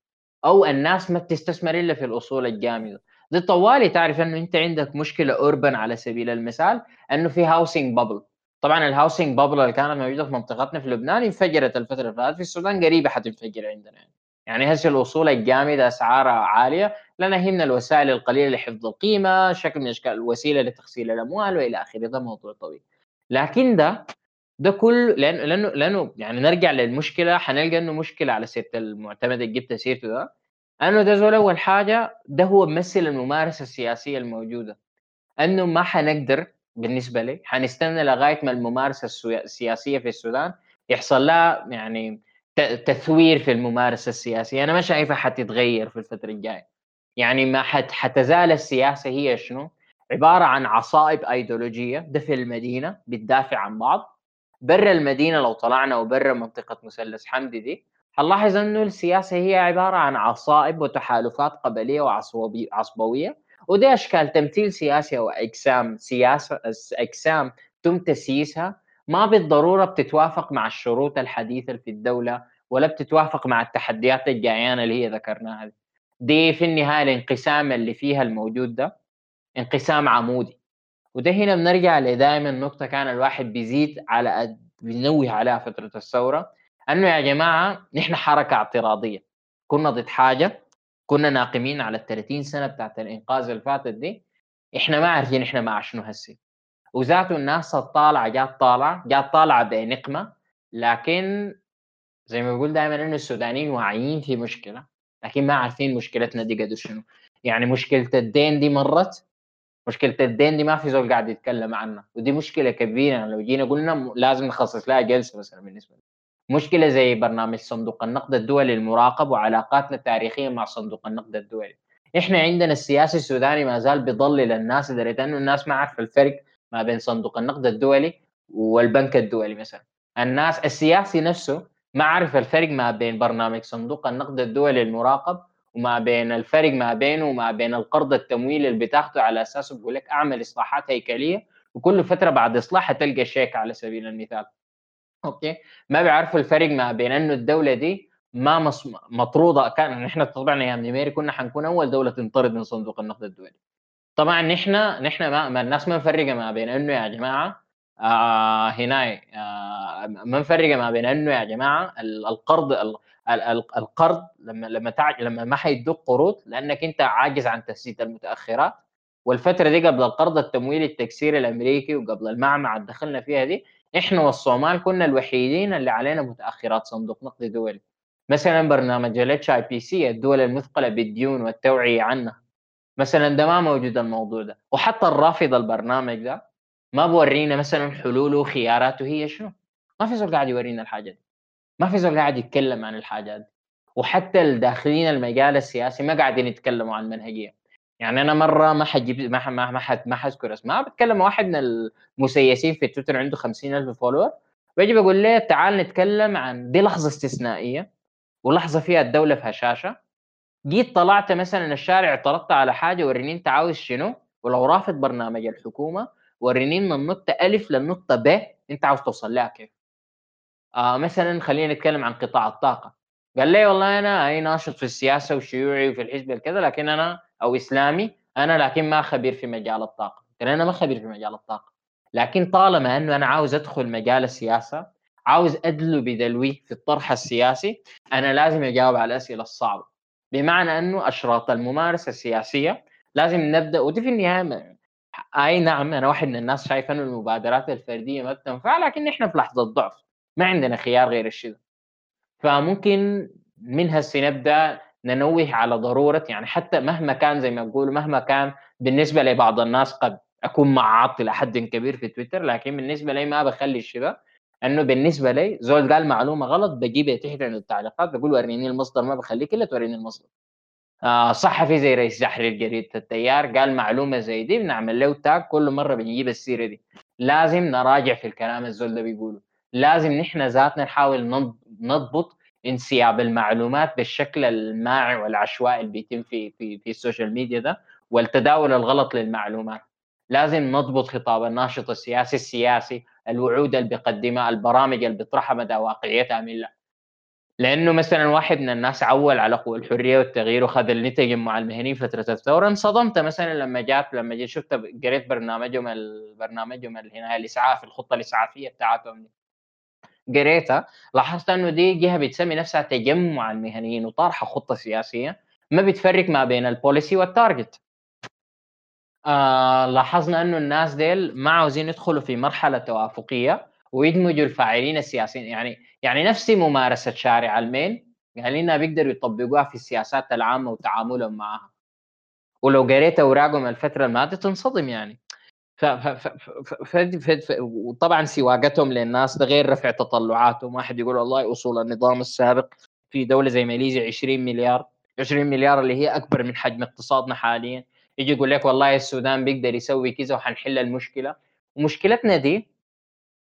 أو الناس ما بتستثمر إلا في الأصول الجامدة. دي طوالي تعرف إنه أنت عندك مشكلة urban على سبيل المثال إنه في housing bubble طبعا ال housing bubble اللي كانت موجودة في منطقتنا في لبنان انفجرت الفترة اللي فاتت. في السودان قريبة حتنفجر عندنا. يعني. يعني هسه الاصول الجامده اسعارها عالية. هي من الوسائل القليلة لحفظ القيمة شكل من أشكال الوسيلة لتخزين الأموال وإلى آخره. ده موضوع طويل. لكن ده ده كل لأنه لأنه لأنه يعني نرجع للمشكلة. حنلقى إنه مشكلة على سيرة المعتمد اللي جبت سيرته ده. أنه ده زول أول حاجة ده هو بمثل الممارسة السياسية الموجودة. أنه ما حنقدر بالنسبة لي. حنستنى لغاية ما الممارسة السياسية في السودان يحصل لها يعني تثوير في الممارسة السياسية. أنا ما شايفها حتتغير في الفترة الجاية. يعني ما حت حتزال السياسة هي شنو؟ عبارة عن عصائب أيديولوجية في المدينة بتدافع عن بعض. برا المدينة لو طلعنا وبرا منطقة مثلث حمدي دي حنلاحظ إنه السياسة هي عبارة عن عصائب وتحالفات قبلية وعصبويه ودي أشكال تمثيل سياسي أو اجسام سياسه اجسام تم تسييسها. ما بالضرورة بتتوافق مع الشروط الحديثة في الدولة ولا بتتوافق مع التحديات الجايانه اللي هي ذكرناها دي. دي في النهاية الانقسام اللي فيها الموجود ده انقسام عمودي. وده هنا بنرجع لدائما نقطة كان الواحد بيزيد على بينوه عليها فترة الثورة أنه يا جماعة نحن حركة اعتراضية. كنا ضد حاجة كنا ناقمين على ال 30 سنة بتاعت الإنقاذ اللي فاتت دي إحنا ما عارفين إحنا مع شنو هسي. وذاته الناس الطالعة جات طالعة جات طالعة بنقمة لكن زي ما بقول دائما إنه السودانيين واعيين في مشكلة لكن ما عارفين مشكلتنا دي قد شنو. يعني مشكلة الدين دي مرت مشكلة الدين دي ما في زول قاعد يتكلم عنها ودي مشكلة كبيرة. لو جينا قلنا لازم نخصص لها جلسة مثلا بالنسبة لي. مشكلة زي برنامج صندوق النقد الدولي المراقب وعلاقاتنا التاريخية مع صندوق النقد الدولي. إحنا عندنا السياسي السوداني ما زال بيضلل الناس لدرجه أنه الناس ما عارفة الفرق ما بين صندوق النقد الدولي والبنك الدولي مثلا. الناس السياسي نفسه ما عارف الفرق ما بين برنامج صندوق النقد الدولي المراقب وما بين الفرق ما بينه وما بين القرض التمويلي اللي بتاخده على اساسه بيقول لك أعمل إصلاحات هيكلية وكل فترة بعد إصلاح تلقى شيك على سبيل المثال. okay ما بيعرفوا الفرق ما بين إنه الدولة دي ما مص... مطروده كان نحن طبعا أيام نيميري كنا حنكون أول دولة تنطرد من صندوق النقد الدولي طبعا نحن نحن ما, ما الناس ما مفرقة ما بين إنه يا جماعة آه هنا آه ما مفرقة ما بين إنه يا جماعة القرض القرض لما لما. لما ما حيدوك قروض لأنك أنت عاجز عن تسديد المتأخرات والفترة دي قبل القرض التمويلي التكسيري الأمريكي وقبل المعمعة اللي دخلنا فيها دي إحنا والصومال كنا الوحيدين اللي علينا متأخرات صندوق نقد دولي. مثلا برنامج ال HIPC الدول المثقلة بالديون والتوعية عنها مثلا ده ما موجود الموضوع ده. وحتى الرافض البرنامج ده ما بورينا مثلا حلوله وخياراته هي شنو. ما في زول قاعد يورينا الحاجة دي. ما في زول قاعد يتكلم عن الحاجات دي. وحتى الداخلين المجال السياسي ما قاعدين يتكلموا عن المنهجيه يعني أنا مرة ما حجيب ما ما ما حد ما حذكر أسماء. بتكلم واحد من المسيسين في تويتر عنده 50000 follower بيجي بقول لي تعال نتكلم عن دي لحظة استثنائية ولحظة فيها الدولة في هشاشه جيت طلعت مثلا الشارع اعترضت على حاجة وريني أنت عاوز شنو؟ ولو رافض برنامج الحكومة وريني من النقطه ألف للنقطه ب أنت عاوز توصل لها كيف؟ آه مثلا خلينا نتكلم عن قطاع الطاقة. قال لي والله أنا أي ناشط في السياسة وشيوعي وفي الحزب الكذا لكن أنا أو إسلامي أنا لكن ما خبير في مجال الطاقة. قال أنا ما خبير في مجال الطاقة. لكن طالما إنه أنا عاوز أدخل مجال السياسة عاوز أدلو بدلوي في الطرح السياسي أنا لازم أجاوب على الأسئلة الصعبة. بمعنى أنه أشراط الممارسة السياسية لازم نبدأ ودي في النهاية أي نعم أنا واحد من الناس شايف أنه المبادرات الفردية ما بتنفع لكن إحنا في لحظة ضعف ما عندنا خيار غير الشيء فممكن من هسه نبدا ننوه على ضرورة يعني حتى مهما كان زي ما بقولوا مهما كان بالنسبة لبعض الناس قد أكون معاط إلى حد كبير في تويتر لكن بالنسبة لي ما بخلي الشيء إنه بالنسبة لي زول قال معلومة غلط بجيبها تحت عند التعليقات بقول وريني المصدر ما بخليك الا توريني المصدر. آه صحفي زي رئيس تحرير جريده التيار قال معلومة زي دي بنعمل له tag كل مرة بنجيب السيرة دي. لازم نراجع في الكلام الزول ده بيقوله. لازم نحن ذاتنا نحاول نضبط انسياب المعلومات بالشكل المائع والعشوائي اللي بيتم في في في ال social media ده والتداول الغلط للمعلومات. لازم نضبط خطاب الناشط السياسي السياسي الوعود اللي بيقدمها البرامج اللي بيطرحها مدى واقعيتها من لا. لأنه مثلا واحد من الناس عول على قوى الحرية والتغيير وخذ التجمع المهني فترة الثورة انصدمت مثلا لما جات لما جيت شفت قريت برنامجهم برنامجهم هنا الإسعاف الخطة الإسعافية بتاعتهم. قريتها لاحظت إنه دي جهة بتسمي نفسها تجمع المهنيين وطارحه خطة سياسية ما بتفرق ما بين ال policy وال target. آه لاحظنا إنه الناس ديل ما عاوزين يدخلوا في مرحلة توافقية ويدمجوا الفاعلين السياسيين. يعني يعني نفس ممارسة شارع المين قال لنا بيقدروا يطبقوها في السياسات العامة وتعاملهم معها. ولو قريت اوراقهم الفترة الماضية تنصدم يعني. وطبعا سواقتهم للناس ده غير رفع تطلعاتهم. واحد يقول والله أصول النظام السابق في دولة زي ماليزيا 20 مليار 20 مليار اللي هي أكبر من حجم اقتصادنا حاليا. يجي يقول لك والله السودان بيقدر يسوي كذا وحنحل المشكلة. ومشكلتنا دي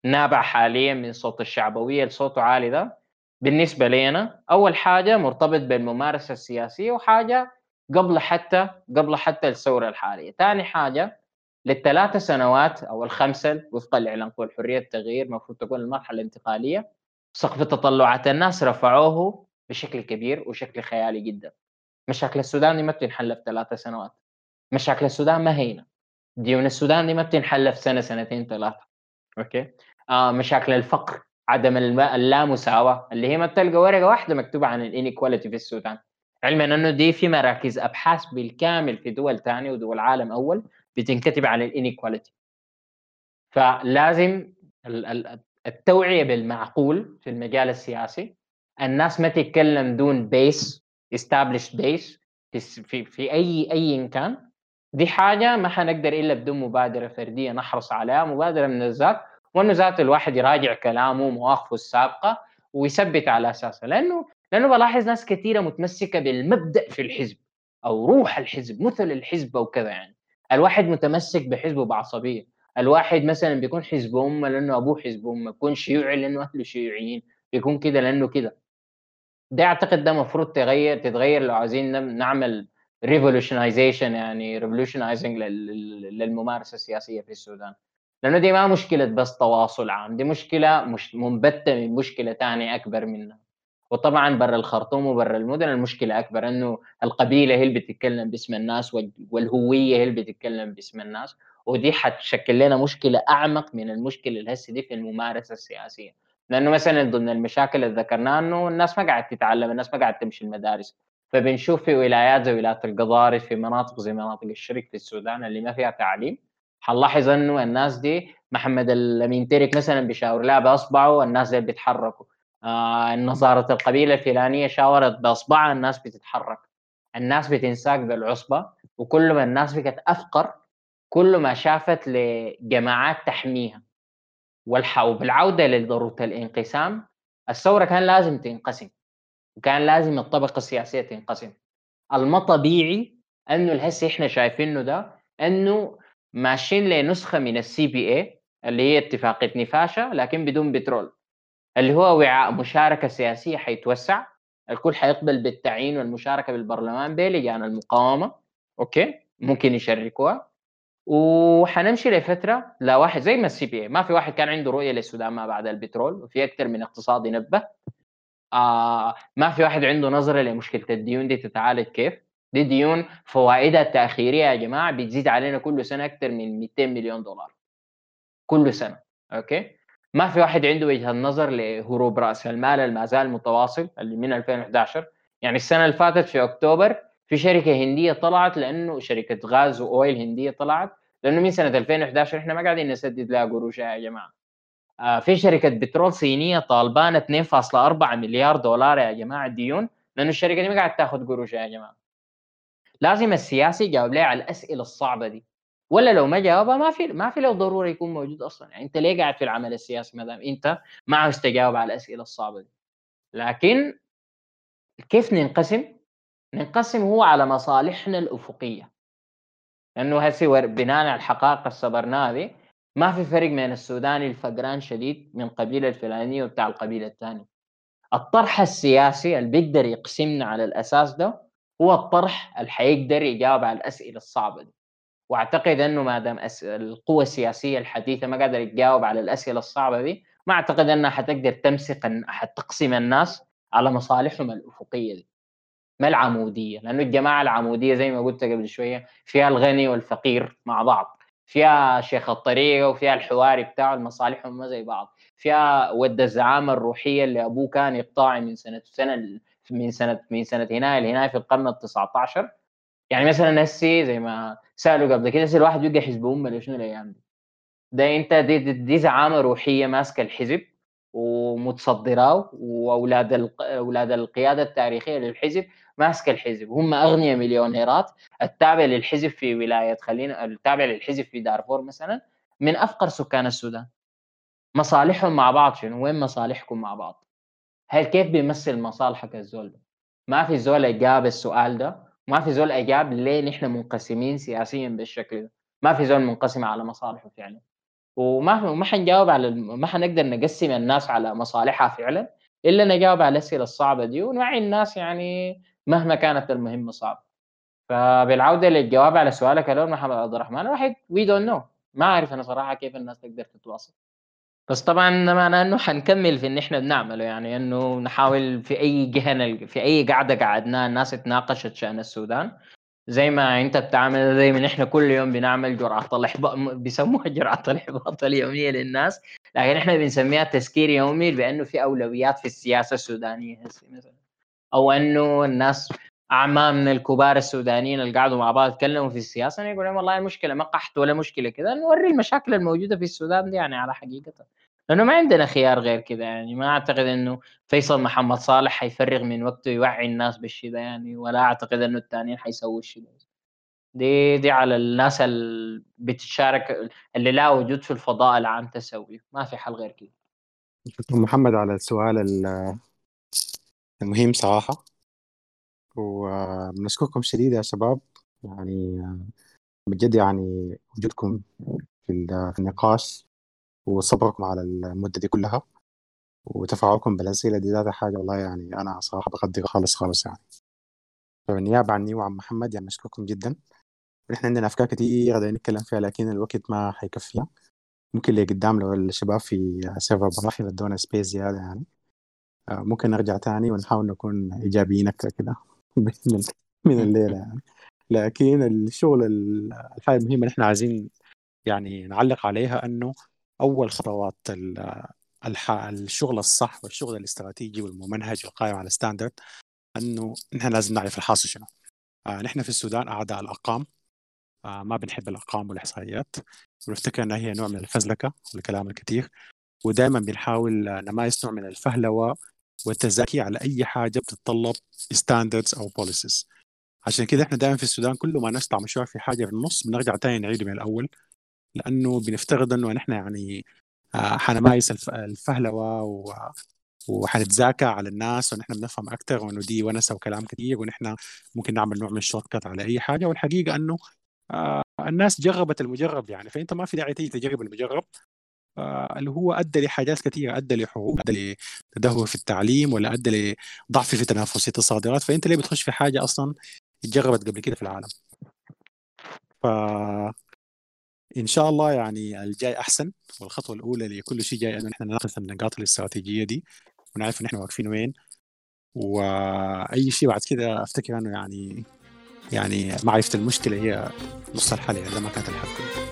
نابع حاليا من صوت الشعبوية الصوت عالي ده. بالنسبة لنا أول حاجة مرتبط بالممارسة السياسية وحاجة قبل حتى قبل حتى الثورة الحالية. ثاني حاجة للثلاث سنوات أو الخمسة وفقا لاعلان قوى الحرية التغيير المفروض تكون المرحلة الانتقالية. سقف تطلعات الناس رفعوه بشكل كبير وشكل خيالي جدا. مشاكل السودان دي ما بتنحل في ثلاث سنوات. مشاكل السودان ما هينة. ديون السودان دي ما بتنحل في سنة سنتين ثلاثة. أوكي؟ آه مشاكل الفقر عدم اللامساواة اللي هي ما بتلقى ورقة واحدة مكتوبة عن ال inequality في السودان. علما أنه دي في مراكز أبحاث بالكامل في دول ثانية ودول عالم أول بتنكتب عن ال inequality فلازم التوعية بالمعقول في المجال السياسي. الناس ما تتكلم دون base established base في في أي أي كان دي حاجة ما حنقدر إلا بدون مبادرة فردية نحرص عليها مبادرة من الذات وأنه ذات الواحد يراجع كلامه ومواقفه السابقة ويثبت على اساسها لأنه لأنه بلاحظ ناس كثيره متمسكة بالمبدأ في الحزب أو روح الحزب مثل الحزب أو كذا يعني. الواحد متمسك بحزبه بعصبية. الواحد مثلا بيكون حزب أمة لأنه أبوه حزب أمة بيكون شيوعي لأنه أهله شيوعيين بيكون كده لأنه كده. ده أعتقد ده المفروض تغير تتغير لو عايزين نعمل revolutionization يعني revolutionizing للممارسة السياسية في السودان. لأنه دي ما مشكلة بس تواصل عام دي مشكلة مش منبتة من مشكلة ثانية أكبر منها. وطبعا برا الخرطوم وبرا المدن المشكلة أكبر إنه القبيلة هي اللي بتتكلم باسم الناس والهوية هي اللي بتتكلم باسم الناس. ودي حتشكل لنا مشكلة أعمق من المشكلة اللي هسه دي في الممارسة السياسية. لأنه مثلا ضمن المشاكل اللي ذكرناها إنه الناس ما قاعد تتعلم الناس ما قاعد تمشي المدارس. فبنشوف في ولايات زي ولاية القضارف في مناطق زي مناطق الشرق في السودان اللي ما فيها تعليم. حنلاحظ إنه الناس دي محمد الأمين ترك مثلا بيشاور لها بأصبعه الناس دي بيتحركوا. نظاره القبيلة الفلانية شاورت بأصبعها الناس بتتحرك. الناس بتنساق بالعصبة وكل ما الناس بقت أفقر كل ما شافت لجماعات تحميها. وبالعودة لضروره الانقسام الثورة كان لازم تنقسم وكان لازم الطبقة السياسية تنقسم. الما طبيعي إنه الهسه إحنا شايفينه ده إنه ماشيين لنسخة من السي بي اي اللي هي اتفاقية نفاشه لكن بدون بترول. اللي هو وعاء مشاركة سياسية حيتوسع الكل حيقبل بالتعيين والمشاركة بالبرلمان بلجان المقاومة. أوكي؟ ممكن يشاركوها وحنمشي لفترة لا واحد زي ما ال CPA ما في واحد كان عنده رؤية للسودان ما بعد البترول وفي أكثر من اقتصاد ينبه. آه ما في واحد عنده نظرة لمشكلة الديون دي تتعالج كيف؟ دي ديون فوائدها التأخيرية يا جماعة بتزيد علينا كل سنة أكثر من 200 مليون دولار. كل سنة. أوكي؟ ما في واحد عنده وجهة نظر لهروب رأس المال اللي زال متواصل اللي من 2011 يعني السنة اللي فاتت في أكتوبر في شركة هندية طلعت لأنه شركة غاز وأويل هندية طلعت لأنه من سنة 2011 إحنا ما قاعدين نسدد لها قروش يا جماعة. آه في شركة بترول صينية طالبانة 2.4 مليار دولار يا جماعة ديون لأنه الشركة دي ما قاعدة تاخذ قروش يا جماعة. لازم السياسي يجاوب لي على الأسئلة الصعبة دي. ولا لو ما جاوبها ما في ما في له ضروره يكون موجود أصلا. يعني أنت ليه قاعد في العمل السياسي ما دام أنت ما عاوز تجاوب على الأسئلة الصعبة دي؟ لكن كيف ننقسم؟ ننقسم هو على مصالحنا الأفقية. لأنه هسه بناء على الحقائق اللي صبرناها دي ما في فرق بين السوداني الفقران شديد من قبيلة الفلانية وبتاع القبيلة الثانية. الطرح السياسي اللي بيقدر يقسمنا على الأساس ده هو الطرح اللي حيقدر يجاوب على الأسئلة الصعبة دي. واعتقد إنه ما دام أس... القوى السياسية الحديثة ما قادره تجاوب على الأسئلة الصعبة دي ما أعتقد إنها حتقدر تمسك حتقسم الناس على مصالحهم الأفقية دي. ما العمودية لأنه الجماعة العمودية زي ما قلت قبل شوية فيها الغني والفقير مع بعض فيها شيخ الطريقة وفيها الحواري بتاعه المصالحهم ما زي بعض فيها ود الزعامة الروحية اللي أبوه كان يقطاعي من سنة سنة من سنة من سنة هنا لهنا في القرن ال 19 يعني مثلا هسي زي ما سألوا قبل كده الواحد يلقى حزب امه لشنو الأيام دي؟ ده أنت دي, دي, دي زعامة روحية ماسكة الحزب ومتصدراه وأولاد أولاد القيادة التاريخية للحزب ماسكة الحزب. هم أغنياء مليونيرات. التابع للحزب في ولاية خلينا التابع للحزب في دارفور مثلا من أفقر سكان السودان. مصالحهم مع بعض شنو؟ وين مصالحكم مع بعض؟ هل كيف بيمثل مصالحك الزول ده؟ ما في زول اجاب السؤال ده ما في زول اجاب ليه نحن منقسمين سياسيا بالشكل ده؟ ما في زول منقسم على مصالحه فعلا. وما ما حنجاوب على ما حنقدر نقسم الناس على مصالحها فعلا إلا نجاوب على الأسئلة الصعبة دي ونوعي الناس يعني مهما كانت المهمة صعبة. فبالعودة للجواب على سؤالك الأول محمد عبد الرحمن واحد we don't know ما أعرف أنا صراحة كيف الناس تقدر تتواصل. بس طبعا معناه إنه حنكمل في إن إحنا بنعمله يعني إنه نحاول في أي جهة في أي قعده قعدناها الناس اتناقشت شأن السودان. زي ما أنت بتعمل زي ما إحنا كل يوم بنعمل جرعة الاحباط بيسموها جرعة الاحباط اليوميه للناس. لكن إحنا بنسميها تذكير يومي بأنه في أولويات في السياسة السودانية مثلا. أو إنه الناس اعمامنا الكبار السودانيين اللي قعدوا مع بعض يتكلموا في السياسة يقولون والله المشكلة ما قحط ولا مشكلة كذا نوري المشاكل الموجودة في السودان دي يعني على حقيقة. لأنه ما عندنا خيار غير كذا يعني ما أعتقد إنه فيصل محمد صالح حيفرغ من وقته يوعي الناس بالشيء ده يعني ولا أعتقد إنه الثانيين حيسووا الشيء ده دي دي على الناس اللي بتشارك اللي لا وجود في الفضاء العام تسوي ما في حل غير كده. شكرا محمد على السؤال المهم صراحة. وبنشكركم شديد يا شباب. يعني بجد يعني وجودكم في النقاش وصبركم على المدة دي كلها وتفاعلكم بالأسئلة دي ذات حاجة والله يعني أنا صراحة بقدر خالص خالص يعني. فبالنيابة عني وعن محمد يعني أشكركم جدا. نحن عندنا أفكار كتير قاعدين نتكلم فيها لكن الوقت ما حيكفيها ممكن اللي قدام لو الشباب في server براحي بدونا space زيادة يعني. آه، ممكن نرجع تاني ونحاول نكون إيجابيين أكثر كده. من من الليلة يعني. لكن الشغل الحاجة المهمة نحن عايزين يعني نعلق عليها أنه أول خطوات الشغل الصح والشغل الاستراتيجي والممنهج والقائم على standard إنه نحن لازم نعرف الحاصل شنو. آه نحن في السودان أعداء الأرقام. آه ما بنحب الأرقام والإحصائيات. ونفتكر إنها هي نوع من الفزلكة والكلام الكثير ودائما بنحاول نمارس نوع من الفهلوة والتزكي على أي حاجة بتتطلب standards أو policies عشان كده إحنا دائما في السودان كل ما نطلع مشروع في حاجة في النص بنرجع تاني نعيده من الأول لأنه بنفترض إنه نحن يعني آه، حنمارس الفهلوة و وحنتذاكى على الناس ونحن بنفهم أكثر وإنه دي ونسة وكلام كثير ونحن ممكن نعمل نوع من الشورت كات على أي حاجة. والحقيقة إنه آه الناس جربت المجرب يعني. فأنت ما في داعي تيجي تجرب المجرب. اللي هو أدى لحاجات كثيره أدى لحروب أدى لتدهور في التعليم ولا أدى لضعف في تنافسيه الصادرات فأنت ليه بتخش في حاجة أصلا اتجربت قبل كده في العالم؟ ف إن شاء الله يعني الجاي أحسن والخطوة الأولى لكل شيء جاي انه نحن نناقش النقاط الاستراتيجية دي ونعرف نحن واقفين وين. وأي شيء بعد كده أفتكر أنه يعني يعني معرفة المشكلة هي نص الحل يعني ما كانت الحل كله